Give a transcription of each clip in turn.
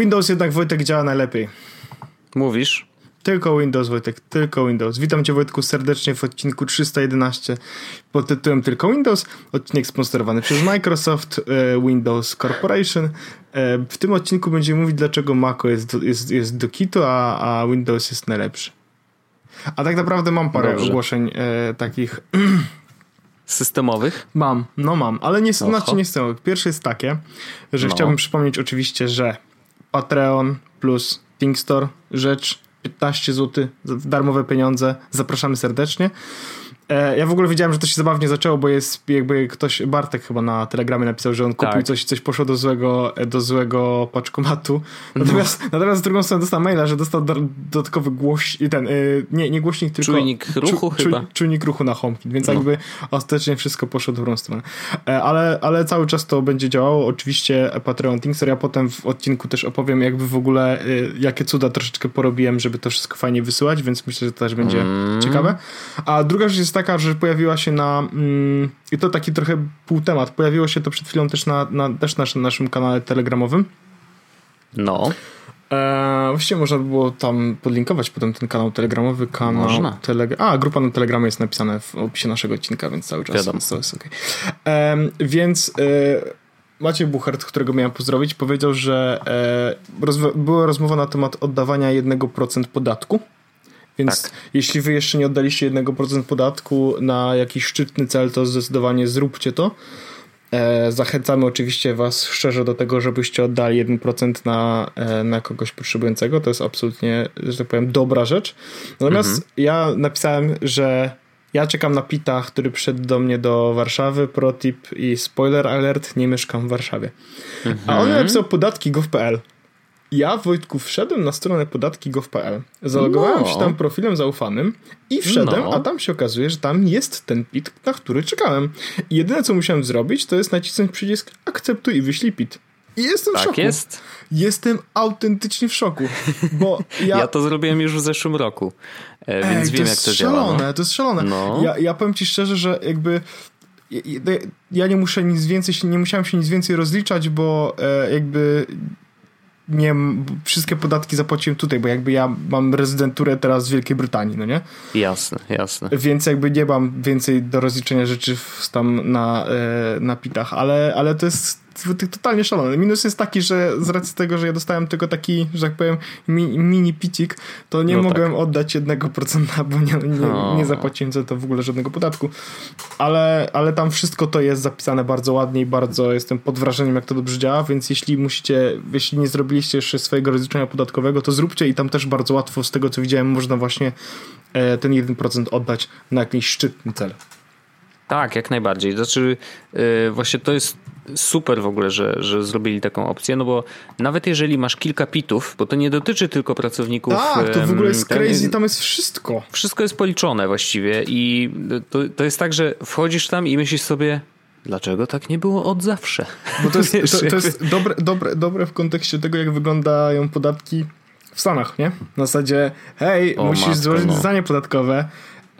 Windows jednak Wojtek działa najlepiej. Mówisz? Tylko Windows, Wojtek, tylko Windows. Witam Cię, Wojtku, serdecznie w odcinku 311 pod tytułem Tylko Windows. Odcinek sponsorowany przez Microsoft e, Windows Corporation. E, w tym odcinku będziemy mówić, dlaczego Maco jest jest, jest do kitu, a, a Windows jest najlepszy. A tak naprawdę mam parę Dobrze. ogłoszeń e, takich... Systemowych? Mam, no mam, ale nie, znaczy nie systemowych. Pierwsze jest takie, że no. chciałbym przypomnieć oczywiście, że Patreon plus ThinkStore rzecz 15 zł, darmowe pieniądze. Zapraszamy serdecznie. E, ja w ogóle wiedziałem, że to się zabawnie zaczęło, bo jest jakby ktoś, Bartek chyba na Telegramie napisał, że on kupił tak. coś, coś poszło do złego, do złego paczkomatu. Natomiast, no. natomiast z drugą stronę dostał maila, że dostał dodatkowy głośnik, ten, y, nie, nie głośnik, tylko... Czujnik ruchu czu, chyba. czujnik ruchu na HomeKit, więc no. jakby ostatecznie wszystko poszło w dobrą stronę. E, ale, ale cały czas to będzie działało. Oczywiście Patreon Thinkster, ja potem w odcinku też opowiem jakby w ogóle jakie cuda troszeczkę porobiłem, żeby to wszystko fajnie wysyłać, więc myślę, że to też będzie mm. ciekawe. A druga rzecz jest taka, taka, że pojawiła się na. Mm, I to taki trochę półtemat. Pojawiło się to przed chwilą też na, na, też na naszym, naszym kanale telegramowym. No. E, właściwie można by było tam podlinkować potem ten kanał telegramowy, kanał można. A, grupa na Telegramie jest napisana w opisie naszego odcinka, więc cały czas Wiadomo. to jest ok. E, więc e, Maciej Buchert, którego miałem pozdrowić, powiedział, że e, rozw- była rozmowa na temat oddawania 1% podatku więc tak. jeśli wy jeszcze nie oddaliście 1% podatku na jakiś szczytny cel, to zdecydowanie zróbcie to. E, zachęcamy oczywiście was szczerze do tego, żebyście oddali 1% na, e, na kogoś potrzebującego. To jest absolutnie, że tak powiem, dobra rzecz. Natomiast mhm. ja napisałem, że ja czekam na Pita, który przyszedł do mnie do Warszawy, protip i spoiler alert, nie mieszkam w Warszawie. Mhm. A on mhm. napisał podatki gov.pl. Ja, Wojtku, wszedłem na stronę podatki.gov.pl, zalogowałem no. się tam profilem zaufanym i wszedłem, no. a tam się okazuje, że tam jest ten PIT, na który czekałem. I jedyne, co musiałem zrobić, to jest nacisnąć przycisk akceptuj i wyślij PIT. I jestem tak w szoku. jest? Jestem autentycznie w szoku, bo ja... ja to zrobiłem już w zeszłym roku, e, więc Ej, wiem, jak to szalone, działa. No. To jest szalone, no. ja, ja powiem ci szczerze, że jakby ja nie muszę nic więcej, nie musiałem się nic więcej rozliczać, bo e, jakby nie, wszystkie podatki zapłaciłem tutaj, bo jakby ja mam rezydenturę teraz w Wielkiej Brytanii, no nie? Jasne, jasne. Więc jakby nie mam więcej do rozliczenia rzeczy tam na, e, na pitach, ale, ale to jest totalnie szalone. Minus jest taki, że z racji tego, że ja dostałem tylko taki, że tak powiem, mi, mini picik, to nie no mogłem tak. oddać jednego procenta, bo nie, nie, nie, zapłaciłem za to w ogóle żadnego podatku. Ale, ale tam wszystko to jest zapisane bardzo ładnie i bardzo jestem pod wrażeniem, jak to dobrze działa, więc jeśli musicie, jeśli nie zrobiliście jeszcze swojego rozliczenia podatkowego, to zróbcie i tam też bardzo łatwo, z tego co widziałem, można właśnie e, ten 1% oddać na jakiś szczytny cel. Tak, jak najbardziej. Znaczy, yy, właśnie to jest super w ogóle, że, że zrobili taką opcję, no bo nawet jeżeli masz kilka pitów, bo to nie dotyczy tylko pracowników. Tak, to w ogóle jest crazy, tam jest wszystko. Wszystko jest policzone właściwie i to, to jest tak, że wchodzisz tam i myślisz sobie, Dlaczego tak nie było od zawsze? Bo to jest, Wiesz, to, to jest dobre, dobre, dobre w kontekście tego, jak wyglądają podatki w Stanach, nie? Na zasadzie, hej, o, musisz matko, złożyć no. podatkowe,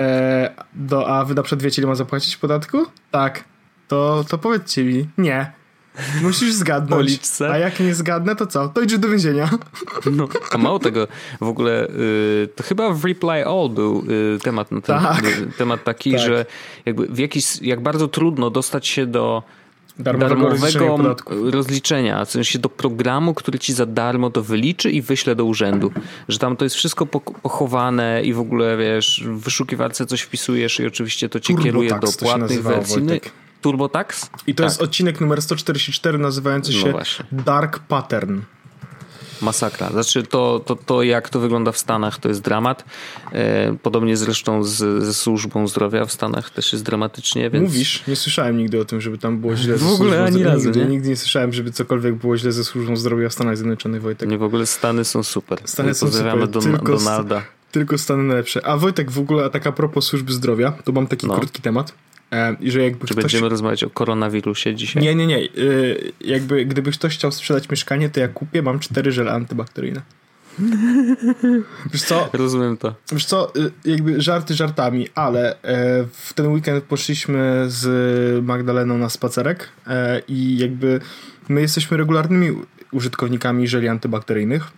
e, do, a wy na przykład wiecie, ile ma zapłacić podatku? Tak to, to powiedzcie mi, nie. Musisz zgadnąć. A jak nie zgadnę, to co? To idzie do więzienia. No, a mało tego, w ogóle y, to chyba w Reply All był y, temat na ten, tak. y, temat taki, tak. że jakby w jakiś, jak bardzo trudno dostać się do darmowego, darmowego rozliczenia, w sensie do programu, który ci za darmo to wyliczy i wyśle do urzędu. Że tam to jest wszystko pochowane i w ogóle wiesz, w wyszukiwarce coś wpisujesz i oczywiście to cię Turbo kieruje do płatnych wersji. No TurboTax? I to tak. jest odcinek numer 144 nazywający no się no Dark Pattern. Masakra. Znaczy to, to, to jak to wygląda w Stanach to jest dramat. E, podobnie zresztą z, ze służbą zdrowia w Stanach też jest dramatycznie. Więc... Mówisz? Nie słyszałem nigdy o tym, żeby tam było źle w ogóle ani razu. Nigdy nie? nigdy nie słyszałem, żeby cokolwiek było źle ze służbą zdrowia w Stanach Zjednoczonych, Wojtek. Nie, w ogóle Stany są super. Stany są super. Don tylko Donalda. Tylko Stany najlepsze. A Wojtek, w ogóle tak a propos służby zdrowia, to mam taki no. krótki temat. E, I że jakby Czy ktoś... będziemy rozmawiać o koronawirusie dzisiaj? Nie, nie, nie. E, jakby gdyby ktoś chciał sprzedać mieszkanie, to ja kupię, mam cztery żele antybakteryjne. Wiesz co? Rozumiem to. Wiesz co, e, jakby żarty żartami, ale w ten weekend poszliśmy z Magdaleną na spacerek i jakby my jesteśmy regularnymi użytkownikami żeli antybakteryjnych.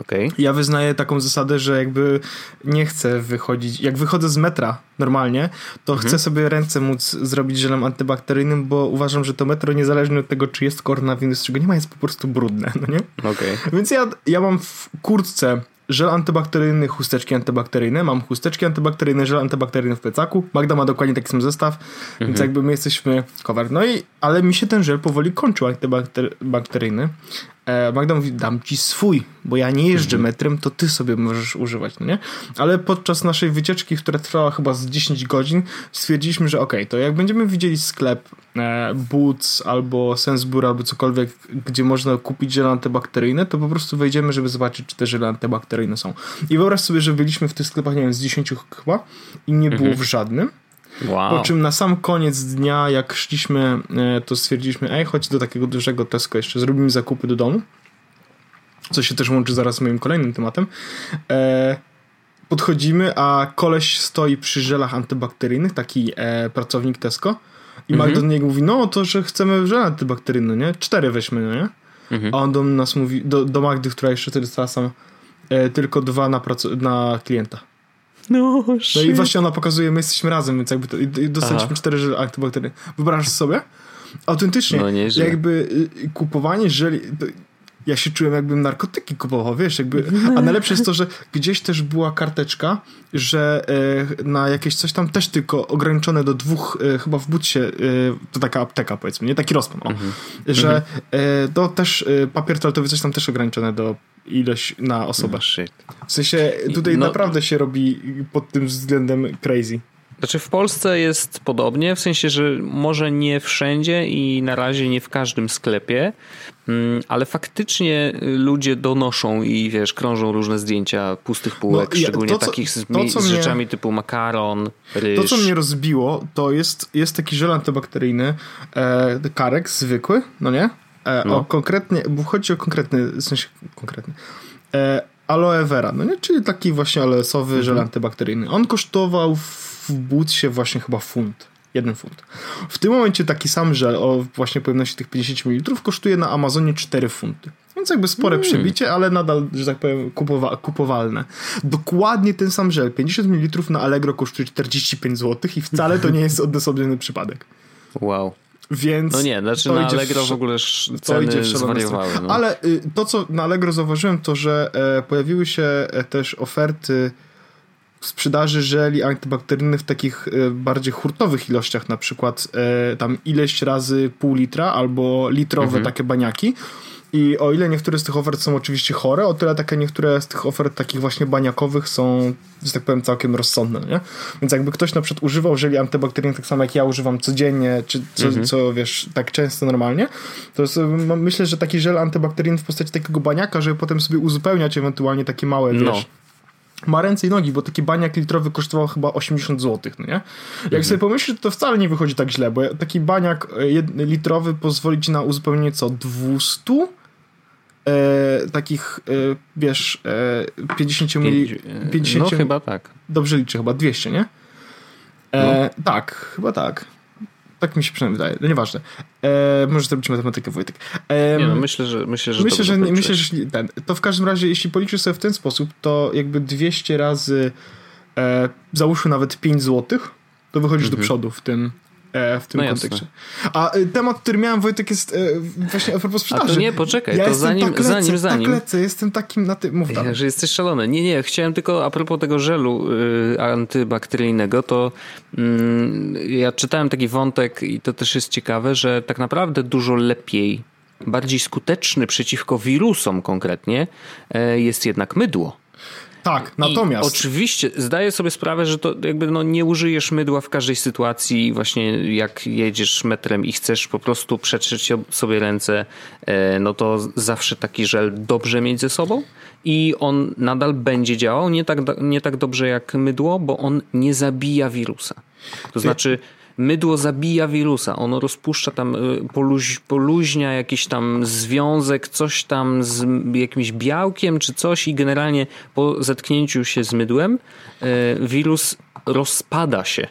Okay. Ja wyznaję taką zasadę, że jakby nie chcę wychodzić. Jak wychodzę z metra normalnie, to mhm. chcę sobie ręce móc zrobić żelem antybakteryjnym, bo uważam, że to metro, niezależnie od tego, czy jest koronawirus, czego nie ma, jest po prostu brudne, no nie? Okay. Więc ja, ja mam w kurtce żel antybakteryjny, chusteczki antybakteryjne. Mam chusteczki antybakteryjne, żel antybakteryjny w plecaku. Magda ma dokładnie taki sam zestaw, mhm. więc jakby my jesteśmy cover. No i, ale mi się ten żel powoli kończył antybakteryjny. E, Magda mówi, dam ci swój, bo ja nie jeżdżę mhm. metrem, to ty sobie możesz używać, no nie? Ale podczas naszej wycieczki, która trwała chyba z 10 godzin, stwierdziliśmy, że okej, okay, to jak będziemy widzieli sklep e, Boots albo Sensbur albo cokolwiek, gdzie można kupić żele antybakteryjne, to po prostu wejdziemy, żeby zobaczyć, czy te żele antybakteryjne są. I wyobraź sobie, że byliśmy w tych sklepach, nie wiem, z 10 chyba i nie było mhm. w żadnym. Wow. Po czym na sam koniec dnia, jak szliśmy, e, to stwierdziliśmy, ej, chodź do takiego dużego Tesco jeszcze, zrobimy zakupy do domu. Co się też łączy zaraz z moim kolejnym tematem. E, podchodzimy, a koleś stoi przy żelach antybakteryjnych, taki e, pracownik Tesco. I mhm. Magda do niego mówi, no to, że chcemy żel antybakteryjny, nie? Cztery weźmy, no nie? Mhm. A on do nas mówi, do, do Magdy, która jeszcze wtedy stała sama, tylko dwa na, na klienta. No, no i właśnie ona pokazuje, my jesteśmy razem, więc jakby to, i dostaliśmy cztery żele antybakteryjne. Wyobrażasz sobie? Autentycznie, no, jakby y, kupowanie żeli ja się czułem jakbym narkotyki kupował, wiesz, jakby, a najlepsze jest to, że gdzieś też była karteczka, że e, na jakieś coś tam też tylko ograniczone do dwóch, e, chyba w butsie, e, to taka apteka powiedzmy, nie taki rozpon, o, mhm. że mhm. to też papier toaletowy coś tam też ograniczone do ilość na osobę. No, w sensie tutaj no, naprawdę się robi pod tym względem crazy. Znaczy w Polsce jest podobnie, w sensie, że może nie wszędzie i na razie nie w każdym sklepie, mm, ale faktycznie ludzie donoszą i wiesz, krążą różne zdjęcia pustych półek, no, szczególnie to, co, takich z, to, z rzeczami mnie, typu makaron, ryż. To, co mnie rozbiło, to jest, jest taki żel antybakteryjny, e, karek zwykły, no nie? E, no. O konkretnie, bo chodzi o konkretny, w sensie konkretny. E, aloe vera, no nie? Czyli taki właśnie aloesowy mhm. żel antybakteryjny. On kosztował w w właśnie chyba funt. Jeden funt. W tym momencie taki sam żel o właśnie pojemności tych 50 ml kosztuje na Amazonie 4 funty. Więc jakby spore mm. przebicie, ale nadal, że tak powiem, kupowa kupowalne. Dokładnie ten sam żel, 50 ml na Allegro kosztuje 45 zł i wcale to nie jest odosobniony przypadek. Wow. Więc no nie, znaczy na Allegro w, w ogóle ceny zwariowały. No. Ale y, to, co na Allegro zauważyłem, to że e, pojawiły się e, też oferty sprzedaży żeli antybakteryjnych w takich e, bardziej hurtowych ilościach, na przykład tam ileś razy pół litra albo litrowe mhm. takie baniaki. I o ile niektóre z tych ofert są oczywiście chore, o tyle takie niektóre z tych ofert takich właśnie baniakowych są, że tak powiem, całkiem rozsądne, nie? Więc jakby ktoś na przykład używał żeli antybakteryjnych tak samo jak ja używam codziennie, czy co, mhm. co wiesz, tak często normalnie, to myślę, że taki żel antybakteryjny w postaci takiego baniaka, żeby potem sobie uzupełniać ewentualnie takie małe, no. wiesz, ma ręce i nogi, bo taki baniak litrowy kosztował chyba 80 zł, no nie? Jak mhm. sobie pomyślisz, to wcale nie wychodzi tak źle, bo taki baniak e, litrowy pozwoli ci na uzupełnienie co? 200? E, takich, e, wiesz, e, 50 mili... 50, no chyba tak. Dobrze liczę, chyba 200, nie? E, no. Tak, chyba tak. Tak mi się przynajmniej wydaje, no nieważne. E, może zrobić matematykę, Wojtek. E, nie no, myślę, że myślę, że, myślę, że, myślę, że ten, to w każdym razie, jeśli policzysz sobie w ten sposób, to jakby 200 razy e, załóżmy nawet 5 zł, to wychodzisz mhm. do przodu w tym, w tym no kontekście. A e, temat, który miałem, Wojtek, jest e, właśnie a propos sprzedaży. A to nie, poczekaj, ja to zanim, tak lecę, zanim, tak zanim. Tak lecę, jestem takim na tym, mów Że jesteś szalony. Nie, nie, chciałem tylko a propos tego żelu y, antybakteryjnego, to y, ja czytałem taki wątek i to też jest ciekawe, że tak naprawdę dużo lepiej, bardziej skuteczny przeciwko wirusom konkretnie y, jest jednak mydło. Tak, natomiast. I oczywiście zdaję sobie sprawę, że to jakby no nie użyjesz mydła w każdej sytuacji, właśnie jak jedziesz metrem i chcesz po prostu przetrzeć sobie ręce, e, no to zawsze taki żel dobrze mieć ze sobą i on nadal będzie działał nie tak, nie tak dobrze jak mydło, bo on nie zabija wirusa. To znaczy mydło zabija wirusa, ono rozpuszcza tam, y, poluź, poluźnia jakiś tam związek, coś tam z jakimś białkiem czy coś i generalnie po zetknięciu się z mydłem y, wirus rozpada się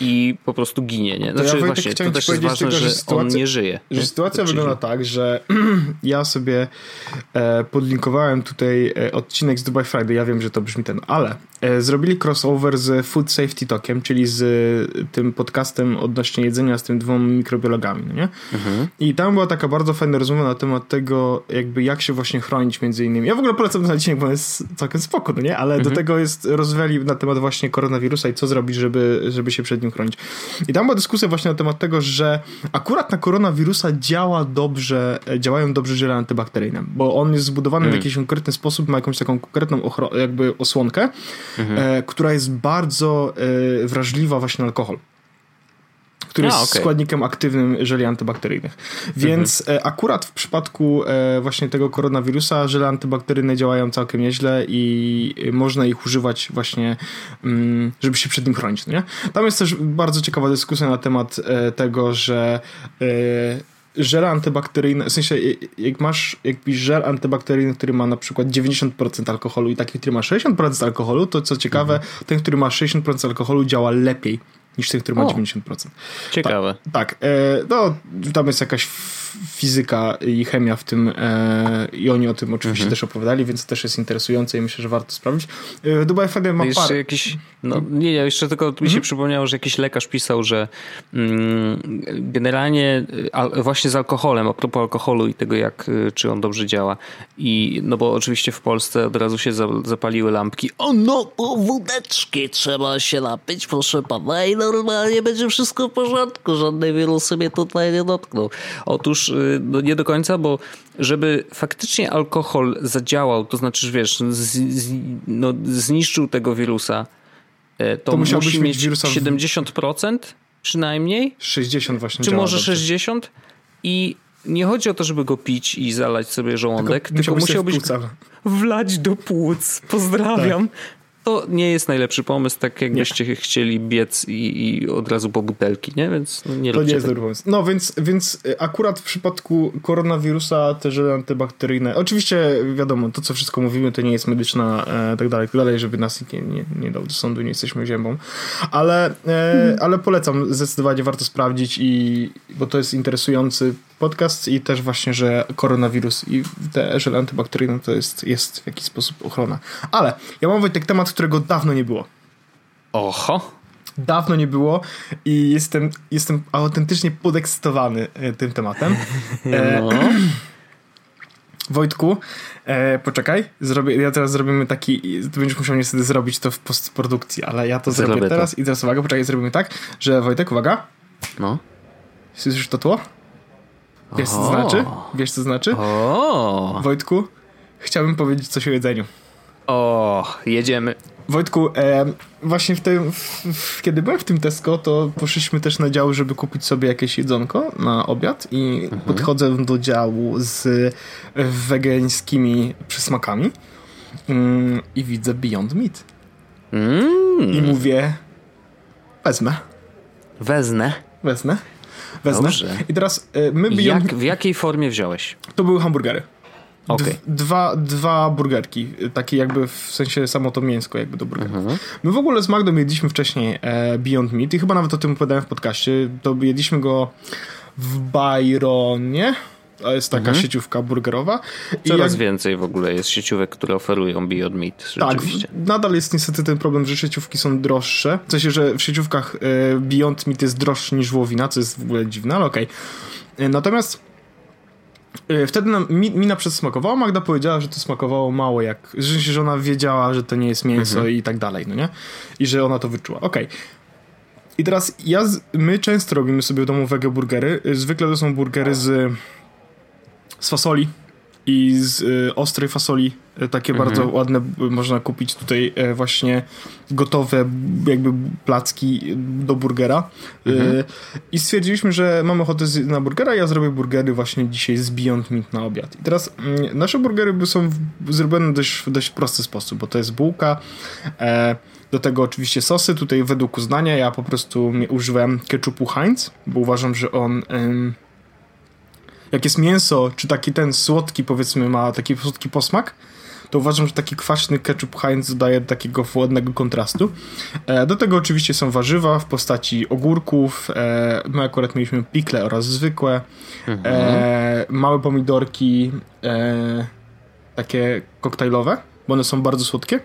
i po prostu ginie, nie? Znaczy ja właśnie, to też jest ważne, tego, że, że sytuacja, on nie żyje. Że nie? sytuacja wygląda tak, że ja sobie e, podlinkowałem tutaj e, odcinek z Dubai Friday, ja wiem, że to brzmi ten, ale zrobili crossover z Food Safety Talkiem, czyli z tym podcastem odnośnie jedzenia z tym dwoma mikrobiologami, no nie? Mhm. I tam była taka bardzo fajna rozmowa na temat tego, jakby jak się właśnie chronić między innymi. Ja w ogóle polecam ten odcinek, bo jest całkiem spoko, no nie? Ale mhm. do tego jest rozweli na temat właśnie koronawirusa i co zrobić, żeby, żeby się przed nim chronić. I tam była dyskusja właśnie na temat tego, że akurat na koronawirusa działa dobrze, działają dobrze żele antybakteryjne, bo on jest zbudowany mm. w jakiś konkretny sposób, ma jakąś taką konkretną jakby osłonkę, mm-hmm. e, która jest bardzo e, wrażliwa właśnie na alkohol który A, jest okay. składnikiem aktywnym żeli antybakteryjnych. Więc mhm. E, akurat w przypadku właśnie tego koronawirusa żele antybakteryjne działają całkiem nieźle i można ich używać właśnie, mm, żeby się przed nim chronić. No nie? Tam jest też bardzo ciekawa dyskusja na temat tego, że żele antybakteryjne, w sensie jak masz jakiś żel antybakteryjny, który ma na przykład 90% alkoholu i taki, który ma 60% alkoholu, to co ciekawe, mhm. ten, który ma 60% alkoholu działa lepiej niż ten, który ma o, 90%. Ciekawe. Ta, tak. E, no, tam jest jakaś fizyka i chemia w tym e, i oni o tym oczywiście mhm. też opowiadali, więc to też jest interesujące i myślę, że warto sprawdzić. E, Dubai Fede ma jeszcze parę... Jakiś, no, nie, nie, jeszcze tylko mi się mhm. przypomniało, że jakiś lekarz pisał, że mm, generalnie a, właśnie z alkoholem, a propos alkoholu i tego, jak, y, czy on dobrze działa i no bo oczywiście w Polsce od razu się za, zapaliły lampki. O no, o wódeczki trzeba się napić, proszę pana i normalnie będzie wszystko w porządku, żadne wirusy mnie tutaj nie dotkną. Otóż Y, no nie do końca, bo żeby faktycznie alkohol zadziałał, to znaczy, wiesz, z, z, no, zniszczył tego wirusa, e, to, to musi mieć wirusa 70% przynajmniej. 60 właśnie. Czy może 60? I nie chodzi o to, żeby go pić i zalać sobie żołądek, tylko, tylko musiał być wlać do płuc. Pozdrawiam. Tak to nie jest najlepszy pomysł, tak jakbyście nie. chcieli biec i, i, od razu po butelki, nie? Więc no, nie To nie jest dobry pomysł. No więc, więc y, akurat w przypadku koronawirusa te żele antybakteryjne, oczywiście wiadomo, to co wszystko mówimy to nie jest medyczna e, tak dalej, tak dalej, żeby nas nie, nie, nie dał do sądu, nie jesteśmy ziemią, ale, e, mhm. ale polecam, zdecydowanie warto sprawdzić i, bo to jest interesujący podcast i też właśnie, że koronawirus i te żele antybakteryjne to jest, jest w jakiś sposób ochrona. Ale ja mam Wojtek temat, którego dawno nie było. Oho. Dawno nie było i jestem, jestem autentycznie podekscytowany e, tym tematem. E, no. Wojtku, e, poczekaj, zrobię, ja teraz zrobimy taki, ty będziesz musiał niestety zrobić to w postprodukcji, ale ja to zrobię, zrobię teraz to. i teraz uwaga, poczekaj, zrobimy tak, że Wojtek, uwaga. No. Słyszysz to tło? Wiesz, co to znaczy? Wiesz, co znaczy? O. Wojtku, chciałbym powiedzieć coś o jedzeniu. O, jedziemy. Wojtku, e, właśnie w tym, w, w, kiedy byłem w tym Tesco, to poszliśmy też na dział, żeby kupić sobie jakieś jedzonko na obiad i mhm. podchodzę do działu z wegańskimi przysmakami mm, i widzę Beyond Meat. Mm. I mówię, wezmę. Wezmę. Wezmę. Wezmę. Dobrze. I teraz e, my Beyond... Jak, w jakiej formie wziąłeś? To były hamburgery. Okay. Dwa, dwa burgerki, takie jakby w sensie samo to mięsko jakby do burgerów. Mhm. My w ogóle z Magdą jedliśmy wcześniej e, Beyond Meat i chyba nawet o tym opowiadałem w podcaście. To jedliśmy go w Byronie. To jest taka mhm. sieciówka burgerowa. Coraz jak... więcej w ogóle jest sieciówek, które oferują Beyond Meat. Tak, nadal jest niestety ten problem, że sieciówki są droższe. W sensie, że w sieciówkach e, Beyond Meat jest droższy niż wołowina, co jest w ogóle dziwne, ale okej. Okay. E, natomiast wtedy nam, mi, mina przedsmakowała, Magda powiedziała, że to smakowało mało, jak, że, że ona wiedziała, że to nie jest mięso mhm. i tak dalej, no nie? I że ona to wyczuła. Okej. Okay. I teraz ja, my często robimy sobie w domu wege burgery. Zwykle to są burgery z, z fasoli, i z y, ostrej fasoli y, takie mhm. bardzo ładne można kupić tutaj y, właśnie gotowe jakby placki do burgera mhm. i stwierdziliśmy, że mamy ochotę na burgera ja zrobię burgery właśnie dzisiaj z Beyond Meat na obiad i teraz mm, nasze burgery są zrobione w dość, w dość prosty sposób, bo to jest bułka e, do tego oczywiście sosy, tutaj według uznania ja po prostu używałem ketchupu Heinz, bo uważam, że on jak jest mięso, czy taki ten słodki, powiedzmy, ma taki słodki posmak, to uważam, że taki kwaśny ketchup Heinz dodaje takiego ładnego kontrastu. E, do tego oczywiście są warzywa w postaci ogórków. E, my akurat mieliśmy pikle oraz zwykłe. Mhm. E, małe pomidorki takie koktajlowe, bo one są bardzo słodkie.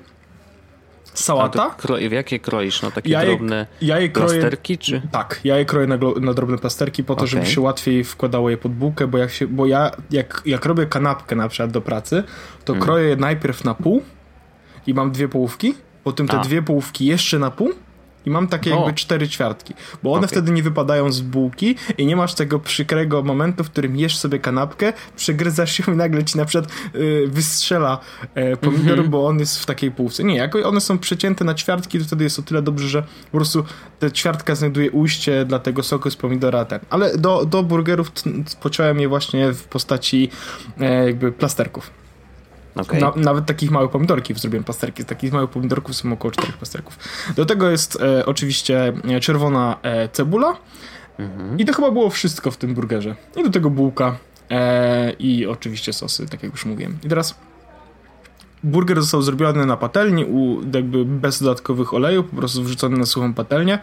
Sałata. Kroi, w jakie kroisz? No takie ja drobne ja je kroję, plasterki, czy? Tak, ja je kroję na, na drobne plasterki po to, okay. żeby się łatwiej wkładało je pod bułkę, bo, jak, się, bo ja jak, jak robię kanapkę na przykład do pracy, to mm. kroję je najpierw na pół i mam dwie połówki, potem te A. dwie połówki jeszcze na pół i mam takie jakby o. cztery ćwiartki, bo one okay. wtedy nie wypadają z bułki i nie masz tego przykrego momentu, w którym jesz sobie kanapkę, przegryzasz się i nagle ci na przykład y, wystrzela y, pomidor, mm -hmm. bo on jest w takiej półce. Nie, jak one są przecięte na ćwiartki, to wtedy jest o tyle dobrze, że po prostu ta ćwiartka znajduje ujście dla tego soku z pomidora ten. Ale do, do burgerów pociąłem je właśnie w postaci y, jakby plasterków. Okay. Na, nawet takich małych pomidorków zrobiłem pasterki. Z takich małych pomidorków są około czterech pasterków. Do tego jest e, oczywiście e, czerwona e, cebula. Mhm. I to chyba było wszystko w tym burgerze. I do tego bułka e, i oczywiście sosy, tak jak już mówiłem. I teraz burger został zrobiony na patelni, u, jakby bez dodatkowych olejów, po prostu wrzucony na suchą patelnię.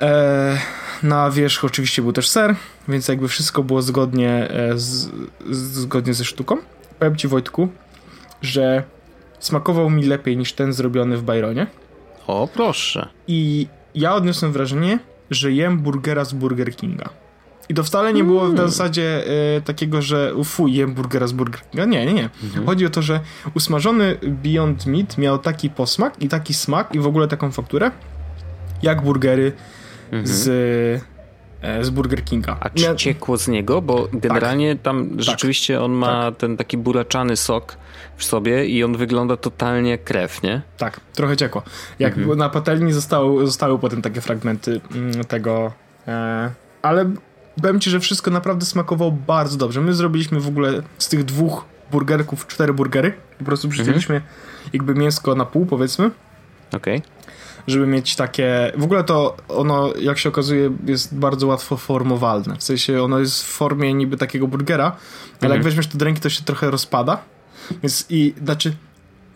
E, na wierzch oczywiście był też ser, więc jakby wszystko było zgodnie, e, z, zgodnie ze sztuką powiem ci Wojtku, że smakował mi lepiej niż ten zrobiony w Byronie. O, proszę. I ja odniosłem wrażenie, że jem burgera z Burger Kinga. I to wcale nie było w mm. zasadzie y, takiego, że fuj, jem burgera z Burger Kinga. Nie, nie, nie. Mhm. Chodzi o to, że usmażony Beyond Meat miał taki posmak i taki smak i w ogóle taką fakturę, jak burgery mhm. z z Burger Kinga. A czy ciekło z niego? Bo generalnie tak. tam tak. rzeczywiście on ma tak. ten taki buraczany sok w sobie i on wygląda totalnie jak krew, nie? Tak, trochę ciekło. Jak mhm. na patelni zostały, zostały potem takie fragmenty mm, tego, e, ale powiem ci, że wszystko naprawdę smakowało bardzo dobrze. My zrobiliśmy w ogóle z tych dwóch burgerków cztery burgery. Po prostu przycięliśmy mhm. jakby mięsko na pół, powiedzmy. Okej. Okay żeby mieć takie... W ogóle to ono, jak się okazuje, jest bardzo łatwo formowalne. W sensie ono jest w formie niby takiego burgera, ale mhm. jak weźmiesz to do ręki, to się trochę rozpada. Więc i, znaczy,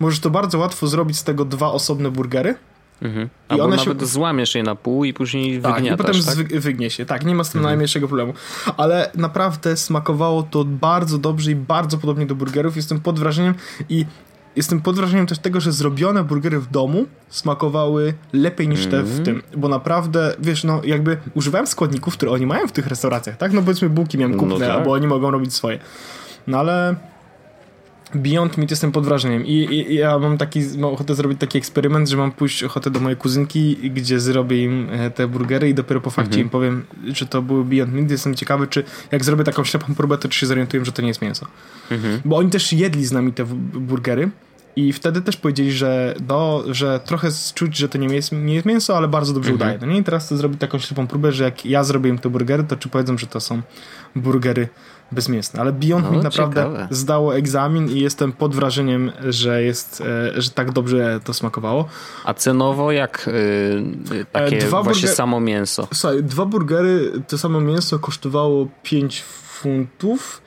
możesz to bardzo łatwo zrobić z tego dwa osobne burgery. Mhm. I one nawet się... złamiesz je na pół i później tak, wygniatasz, i potem tak? wygnie się. Tak, nie ma z tym mhm. najmniejszego problemu. Ale naprawdę smakowało to bardzo dobrze i bardzo podobnie do burgerów. Jestem pod wrażeniem i jestem pod wrażeniem też tego, że zrobione burgery w domu smakowały lepiej niż te w mhm. tym, bo naprawdę, wiesz, no jakby używałem składników, które oni mają w tych restauracjach, tak? No powiedzmy bułki miałem kupne, no tak. albo oni mogą robić swoje. No ale Beyond Meat jestem pod wrażeniem I, i, ja mam taki, mam ochotę zrobić taki eksperyment, że mam pójść ochotę do mojej kuzynki, gdzie zrobię im e, te burgery i dopiero po fakcie mhm. im powiem, czy to były Beyond Meat. Jestem ciekawy, czy jak zrobię taką ślepą próbę, to czy się zorientuję, że to nie jest mięso. Mhm. Bo oni też jedli z nami te burgery i wtedy też powiedzieli, że, no, że trochę czuć, że to nie jest, nie jest mięso, ale bardzo dobrze mhm. udaje. No nie? I teraz to zrobić taką ślepą próbę, że jak ja zrobię im te burgery, to czy powiedzą, że to są burgery bezmięsne. Ale Beyond no, Meat naprawdę ciekawe. zdało egzamin i jestem pod wrażeniem, że jest, e, że tak dobrze to smakowało. A cenowo jak yy, takie dwa właśnie burger... samo mięso? Słuchaj, dwa burgery, to samo mięso kosztowało 5 funtów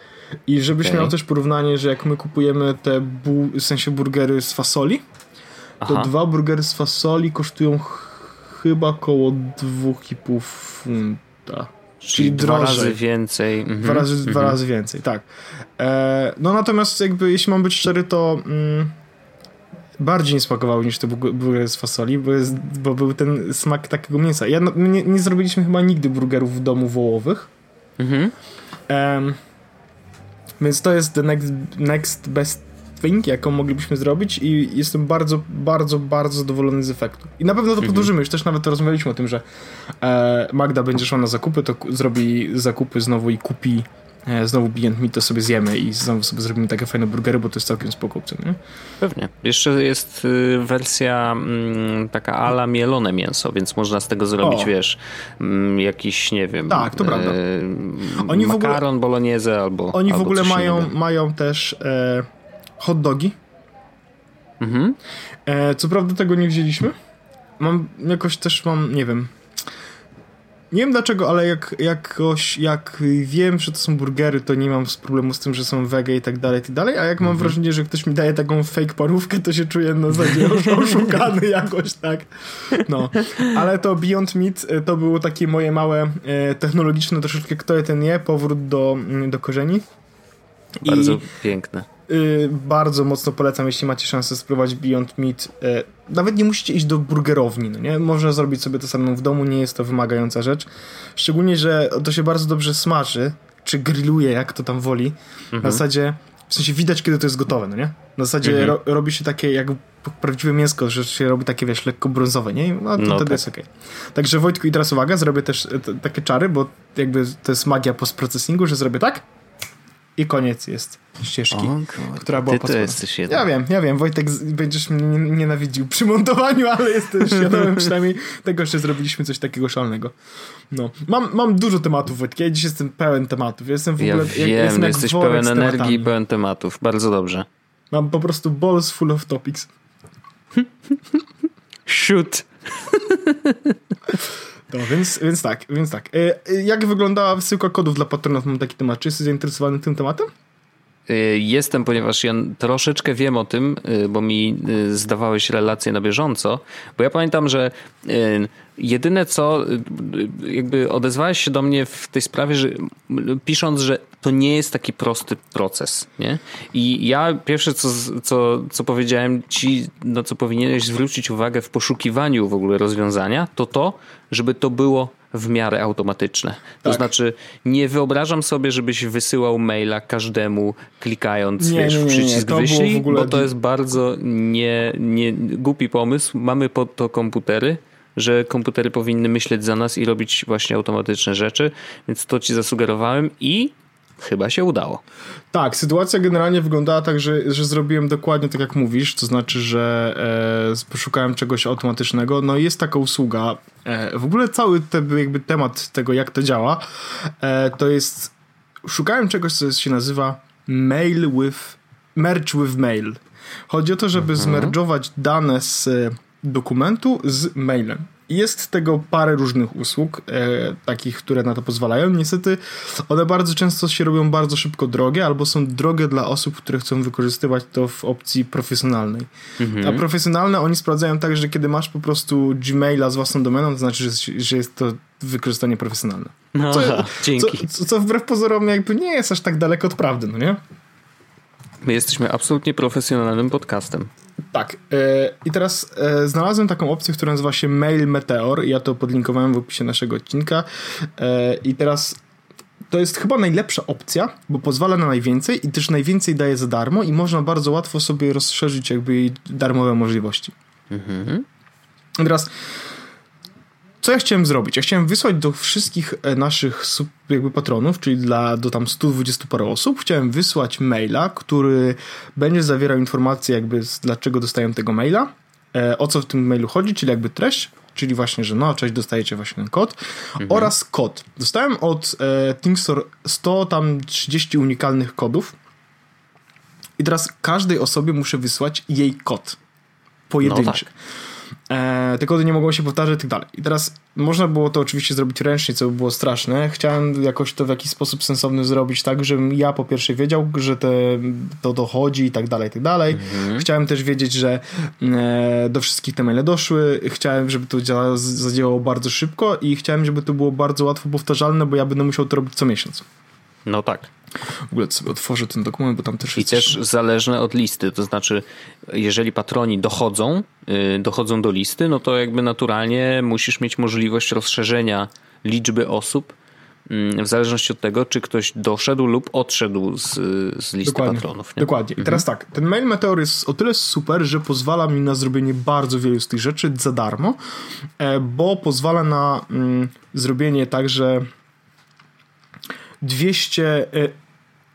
i żebyś okay. miał też porównanie, że jak my kupujemy te bu- w sensie burgery z fasoli, to Aha. dwa burgery z fasoli kosztują ch chyba około 2,5 funta. Czyli, dwa razy więcej. Mhm. Dwa, razy, mhm. dwa razy więcej, tak. E, no natomiast jakby jeśli mam być szczery, to mm, bardziej nie smakowały niż te burgery z fasoli, bo, jest, bo był ten smak takiego mięsa. Ja, no, nie, nie, zrobiliśmy chyba nigdy burgerów w domu wołowych. Mhm. Więc to jest the next, next best thing, jaką moglibyśmy zrobić i jestem bardzo, bardzo, bardzo zadowolony z efektu. I na pewno to mhm. podłożymy, już też nawet rozmawialiśmy o tym, że e, Magda będzie szła na zakupy, to zrobi zakupy znowu i kupi E, znowu Beyond Meat to sobie zjemy i znowu sobie zrobimy takie fajne burgery, bo to jest całkiem spoko nie? Pewnie. Jeszcze jest y, wersja mm, taka ala mielone mięso, więc można z tego zrobić, o. wiesz, mm, jakiś, nie wiem... Tak, to prawda. E, oni makaron, ogóle, bolognese albo Oni albo w ogóle mają, mają też e, hot dogi. Mhm. E, co prawda tego nie wzięliśmy. Mam, jakoś też mam, nie wiem nie wiem dlaczego, ale jak jakoś, jak wiem, że to są burgery, to nie mam problemu z tym, że są wege i tak dalej, i tak dalej, a jak mam mhm. wrażenie, że ktoś mi daje taką fake parówkę, to się czuję na zasadzie oszukany jakoś, tak. No, ale to Beyond Meat e, to było takie moje małe e, technologiczne troszeczkę kto je ten nie, powrót do, do korzeni. Bardzo I, piękne. Y, bardzo mocno polecam, jeśli macie szansę spróbować Beyond Meat. Y, nawet nie musicie iść do burgerowni, no nie? Można zrobić sobie to samemu w domu, nie jest to wymagająca rzecz. Szczególnie, że to się bardzo dobrze smaży, czy grilluje, jak to tam woli. Mhm. Na zasadzie, w sensie widać, kiedy to jest gotowe, no nie? Na zasadzie mhm. ro, robi się takie, jak prawdziwe mięsko, że się robi takie, wiesz, lekko brązowe, nie? No to no, wtedy tak. jest okej. Okay. Także Wojtku, i teraz uwaga, zrobię też takie czary, bo jakby to jest magia postprocesingu, że zrobię tak i koniec jest ścieżki, o, która była ty to jesteś jeden. Ja wiem, ja wiem, Wojtek, będziesz mnie nienawidził przy montowaniu, ale jestem świadomy przynajmniej tego, że zrobiliśmy coś takiego szalnego. No. Mam, mam dużo tematów, Wojtek, ja dziś jestem pełen tematów. Jestem w ja ogóle... Wiem, ja jestem jesteś pełen energii i pełen tematów. Bardzo dobrze. Mam po prostu balls full of topics. Shoot. No, więc, więc tak, więc tak. E, e, jak wyglądała wysyłka kodów dla patronów? Mam taki temat. Czy jesteś zainteresowany tym tematem? E, jestem, ponieważ ja troszeczkę wiem o tym, bo mi zdawałeś relacje na bieżąco, bo ja pamiętam, że jedyne co, jakby odezwałeś się do mnie w tej sprawie, że pisząc, że to nie jest taki prosty proces, nie? I ja pierwsze co, co, co powiedziałem ci, na co powinieneś zwrócić uwagę w poszukiwaniu w ogóle rozwiązania, to to, żeby to było w miarę automatyczne. To tak. znaczy, nie wyobrażam sobie, żebyś wysyłał maila każdemu, klikając nie, wiesz, nie, nie, przycisk wyślij, bo to jest bardzo nie, nie, głupi pomysł. Mamy pod to komputery, że komputery powinny myśleć za nas i robić właśnie automatyczne rzeczy, więc to ci zasugerowałem i chyba się udało. Tak, sytuacja generalnie wyglądała tak, że, że zrobiłem dokładnie tak jak mówisz, to znaczy, że e, poszukałem czegoś automatycznego. No i jest taka usługa. E, w ogóle cały ten jakby temat tego, jak to działa, e, to jest szukałem czegoś, co się nazywa mail with merge with mail. Chodzi o to, żeby mhm. zmerdżować dane z dokumentu z mailem. Jest tego parę różnych usług, e, takich, które na to pozwalają. Niestety one bardzo często się robią bardzo szybko drogie, albo są drogie dla osób, które chcą wykorzystywać to w opcji profesjonalnej. Mhm. A profesjonalne oni sprawdzają tak, że kiedy masz po prostu Gmaila z własną domeną, to znaczy, że, że jest to wykorzystanie profesjonalne. No, co, aha, dzięki. Co, co wbrew pozorom jakby nie jest aż tak daleko od prawdy, no nie? My jesteśmy absolutnie profesjonalnym podcastem. Tak. Yy, I teraz yy, znalazłem taką opcję, która nazywa się Mail Meteor. Ja to podlinkowałem w opisie naszego odcinka. Yy, I teraz to jest chyba najlepsza opcja, bo pozwala na najwięcej i też najwięcej daje za darmo i można bardzo łatwo sobie rozszerzyć jakby jej darmowe możliwości. Mhm. Teraz co ja chciałem zrobić? Ja chciałem wysłać do wszystkich e, naszych jakby patronów, czyli dla do tam 120 parę osób, chciałem wysłać maila, który będzie zawierał informacje jakby z, dlaczego dostają tego maila, e, o co w tym mailu chodzi, czyli jakby treść, czyli właśnie, że no, cześć, dostajecie właśnie ten kod mhm. oraz kod. Dostałem od e, Thinkstore 100 tam 30 unikalnych kodów i teraz każdej osobie muszę wysłać jej kod pojedynczy. No tak. E, te kody nie mogą się powtarzać i tak dalej. I teraz można było to oczywiście zrobić ręcznie, co by było straszne. Chciałem jakoś to w jakiś sposób sensowny zrobić tak, żebym ja po pierwsze wiedział, że te, to dochodzi i tak dalej, i tak dalej. Mhm. Chciałem też wiedzieć, że e, do wszystkich te maile doszły. Chciałem, żeby to zadziałało bardzo szybko i chciałem, żeby to było bardzo łatwo powtarzalne, bo ja będę musiał to robić co miesiąc. No tak. W ogóle sobie otworzę ten dokument, bo tam też I jest... I też zależne od listy, to znaczy jeżeli patroni dochodzą, yy, dochodzą do listy, no to jakby naturalnie musisz mieć możliwość rozszerzenia liczby osób yy, w zależności od tego, czy ktoś doszedł lub odszedł z, z listy Dokładnie. patronów. Nie? Dokładnie. I teraz mhm. tak, ten mail Meteor jest o tyle super, że pozwala mi na zrobienie bardzo wielu z tych rzeczy za darmo, e, bo pozwala na mm, zrobienie tak, że 200,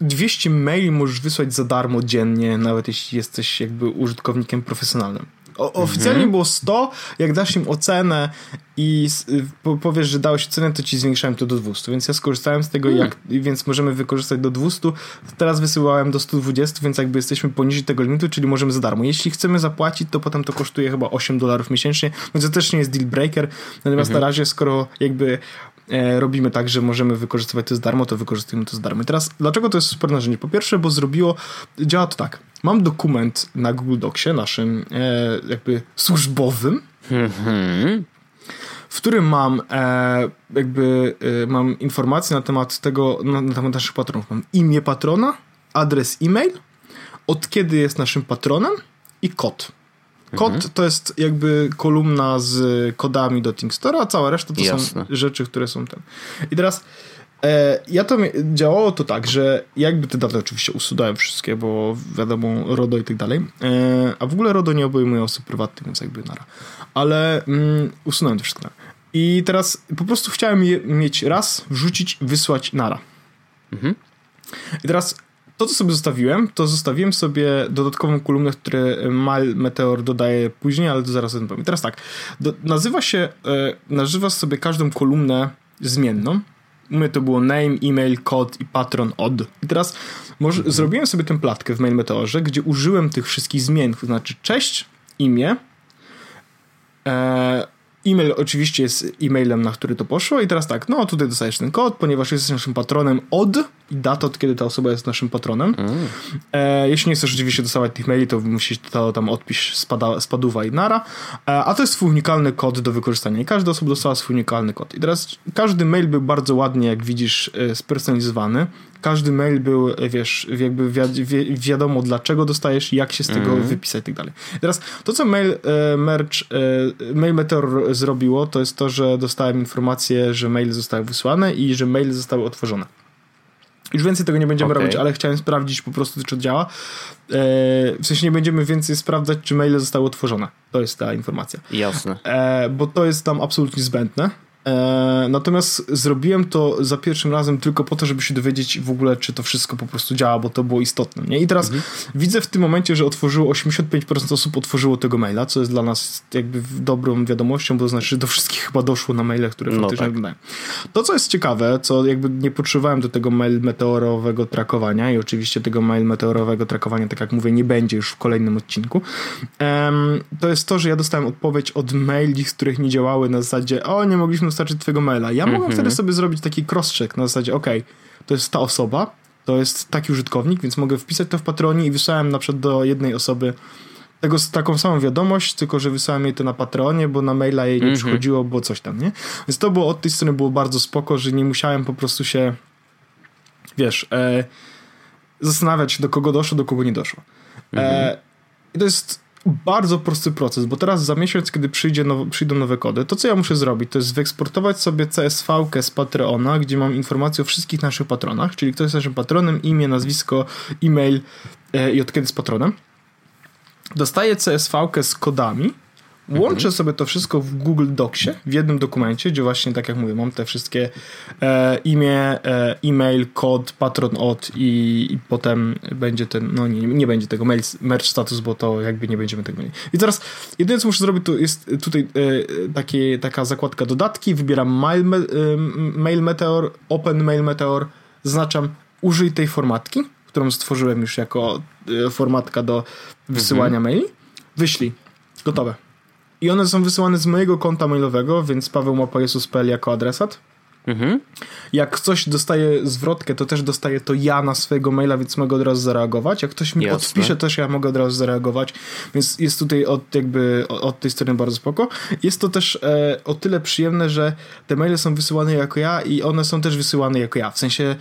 200 e, maili możesz wysłać za darmo dziennie, nawet jeśli jesteś jakby użytkownikiem profesjonalnym. O, oficjalnie mhm. było 100, jak dasz im ocenę i powiesz, że dałeś ocenę, to ci zwiększałem to do 200, więc ja skorzystałem z tego, mhm. jak, więc możemy wykorzystać do 200. Teraz wysyłałem do 120, więc jakby jesteśmy poniżej tego limitu, czyli możemy za darmo. Jeśli chcemy zapłacić, to potem to kosztuje chyba 8 dolarów miesięcznie, więc to też nie jest deal breaker. Natomiast mhm. na razie, skoro jakby robimy tak, że możemy wykorzystywać to z darmo, to wykorzystujemy to z darmo. I teraz, dlaczego to jest super narzędzie? Po pierwsze, bo zrobiło, działa to tak. Mam dokument na Google Docsie, naszym e, jakby służbowym, mhm. w którym mam e, jakby e, mam informacje na temat tego, na, na temat naszych patronów. Mam imię patrona, adres e-mail, od kiedy jest naszym patronem i kod. Kod mhm. to jest jakby kolumna z kodami do Thinkstore, a cała reszta to Jasne. są rzeczy, które są tam. I teraz e, ja to działało to tak, że jakby te daty oczywiście usuwałem wszystkie, bo wiadomo, RODO i tak dalej. E, a w ogóle RODO nie obejmuje osób prywatnych, więc jakby nara. Ale mm, usunąłem to wszystko. I teraz po prostu chciałem je mieć raz, wrzucić, wysłać nara. Mhm. I teraz to, co sobie zostawiłem, to zostawiłem sobie dodatkową kolumnę, które Mal Meteor dodaje później, ale to zaraz o tym powiem. Teraz tak, do, nazywa się, e, nazywa sobie każdą kolumnę zmienną. U mnie to było name, e-mail, kod i patron od. I teraz może, mhm. zrobiłem sobie tę platkę w Mail Meteorze, gdzie użyłem tych wszystkich zmian, to znaczy cześć, imię, e, E-mail oczywiście jest e-mailem, na który to poszło i teraz tak, no tutaj dostajesz ten kod, ponieważ jesteś naszym patronem od i data, od kiedy ta osoba jest naszym patronem. Mm. E, jeśli nie chcesz rzeczywiście dostawać tych maili, to musisz to tam odpisz spada, spaduwa i nara. E, a to jest swój unikalny kod do wykorzystania i każda osoba dostała swój unikalny kod. I teraz każdy mail był bardzo ładnie, jak widzisz, e, spersonalizowany każdy mail był, wiesz, jakby wi wi wiadomo dlaczego dostajesz, jak się z tego mm. wypisać i tak dalej. Teraz to, co mail e, merch, e, mail Meteor zrobiło, to jest to, że dostałem informację, że maile zostały wysłane i że maile zostały otworzone. Już więcej tego nie będziemy okay. robić, ale chciałem sprawdzić po prostu, czy to działa. E, w sensie nie będziemy więcej sprawdzać, czy maile zostały otworzone. To jest ta informacja. Jasne. E, bo to jest tam absolutnie zbędne. E, natomiast zrobiłem to za pierwszym razem tylko po to, żeby się dowiedzieć w ogóle, czy to wszystko po prostu działa, bo to było istotne. Nie? I teraz mhm. widzę w tym momencie, że otworzyło 85% osób otworzyło tego maila, co jest dla nas jakby dobrą wiadomością, bo to znaczy, że do wszystkich chyba doszło na maile, które no faktycznie no tak. To, co jest ciekawe, co jakby nie potrzebowałem do tego mail meteorowego trakowania i oczywiście tego mail meteorowego trakowania, tak jak mówię, nie będzie już w kolejnym odcinku, to jest to, że ja dostałem odpowiedź od maili, z których nie działały na zasadzie, o, nie mogliśmy dostarczyć twojego maila. Ja mm -hmm. mogłem wtedy sobie zrobić taki cross-check na zasadzie, ok, to jest ta osoba, to jest taki użytkownik, więc mogę wpisać to w patronie i wysłałem na przykład do jednej osoby tego, taką samą wiadomość, tylko że wysłałem jej to na patronie, bo na maila jej nie mm -hmm. przychodziło, bo coś tam, nie? Więc to było od tej strony było bardzo spoko, że nie musiałem po prostu się wiesz, e, zastanawiać, do kogo doszło, do kogo nie doszło. Mm -hmm. e, mhm. I to jest bardzo prosty proces, bo teraz za miesiąc, kiedy przyjdzie przyjdą nowe kody, to co ja muszę zrobić, to jest wyeksportować sobie CSV-kę z Patreona, gdzie mam informacje o wszystkich naszych patronach, czyli kto jest naszym patronem, imię, nazwisko, e-mail e, i od kiedy jest patronem. Dostaję CSV-kę z kodami, Łączę mhm. sobie to wszystko w Google Docsie, w jednym dokumencie, gdzie właśnie, tak jak mówię, mam te wszystkie e, imię, e, e-mail, kod, patron od i, i, potem będzie ten, no nie, nie będzie tego mail, merch status, bo to jakby nie będziemy tego mieli. I teraz jedyne, co muszę zrobić, to jest tutaj e, takie, taka zakładka dodatki, wybieram mail, me, e, mail Meteor, Open Mail Meteor, zaznaczam użyj tej formatki, którą stworzyłem już jako e, formatka do wysyłania mhm. maili, wyślij, gotowe i one są wysyłane z mojego konta mailowego, więc Paweł Mapojesus.pl jako adresat. Mhm. Jak coś dostaje zwrotkę, to też dostaję to ja na swojego maila, więc mogę od razu zareagować. Jak ktoś mi Jasne. odpisze, też ja mogę od razu zareagować, więc jest tutaj od, jakby od tej strony bardzo spoko. Jest to też e, o tyle przyjemne, że te maile są wysyłane jako ja i one są też wysyłane jako ja. W sensie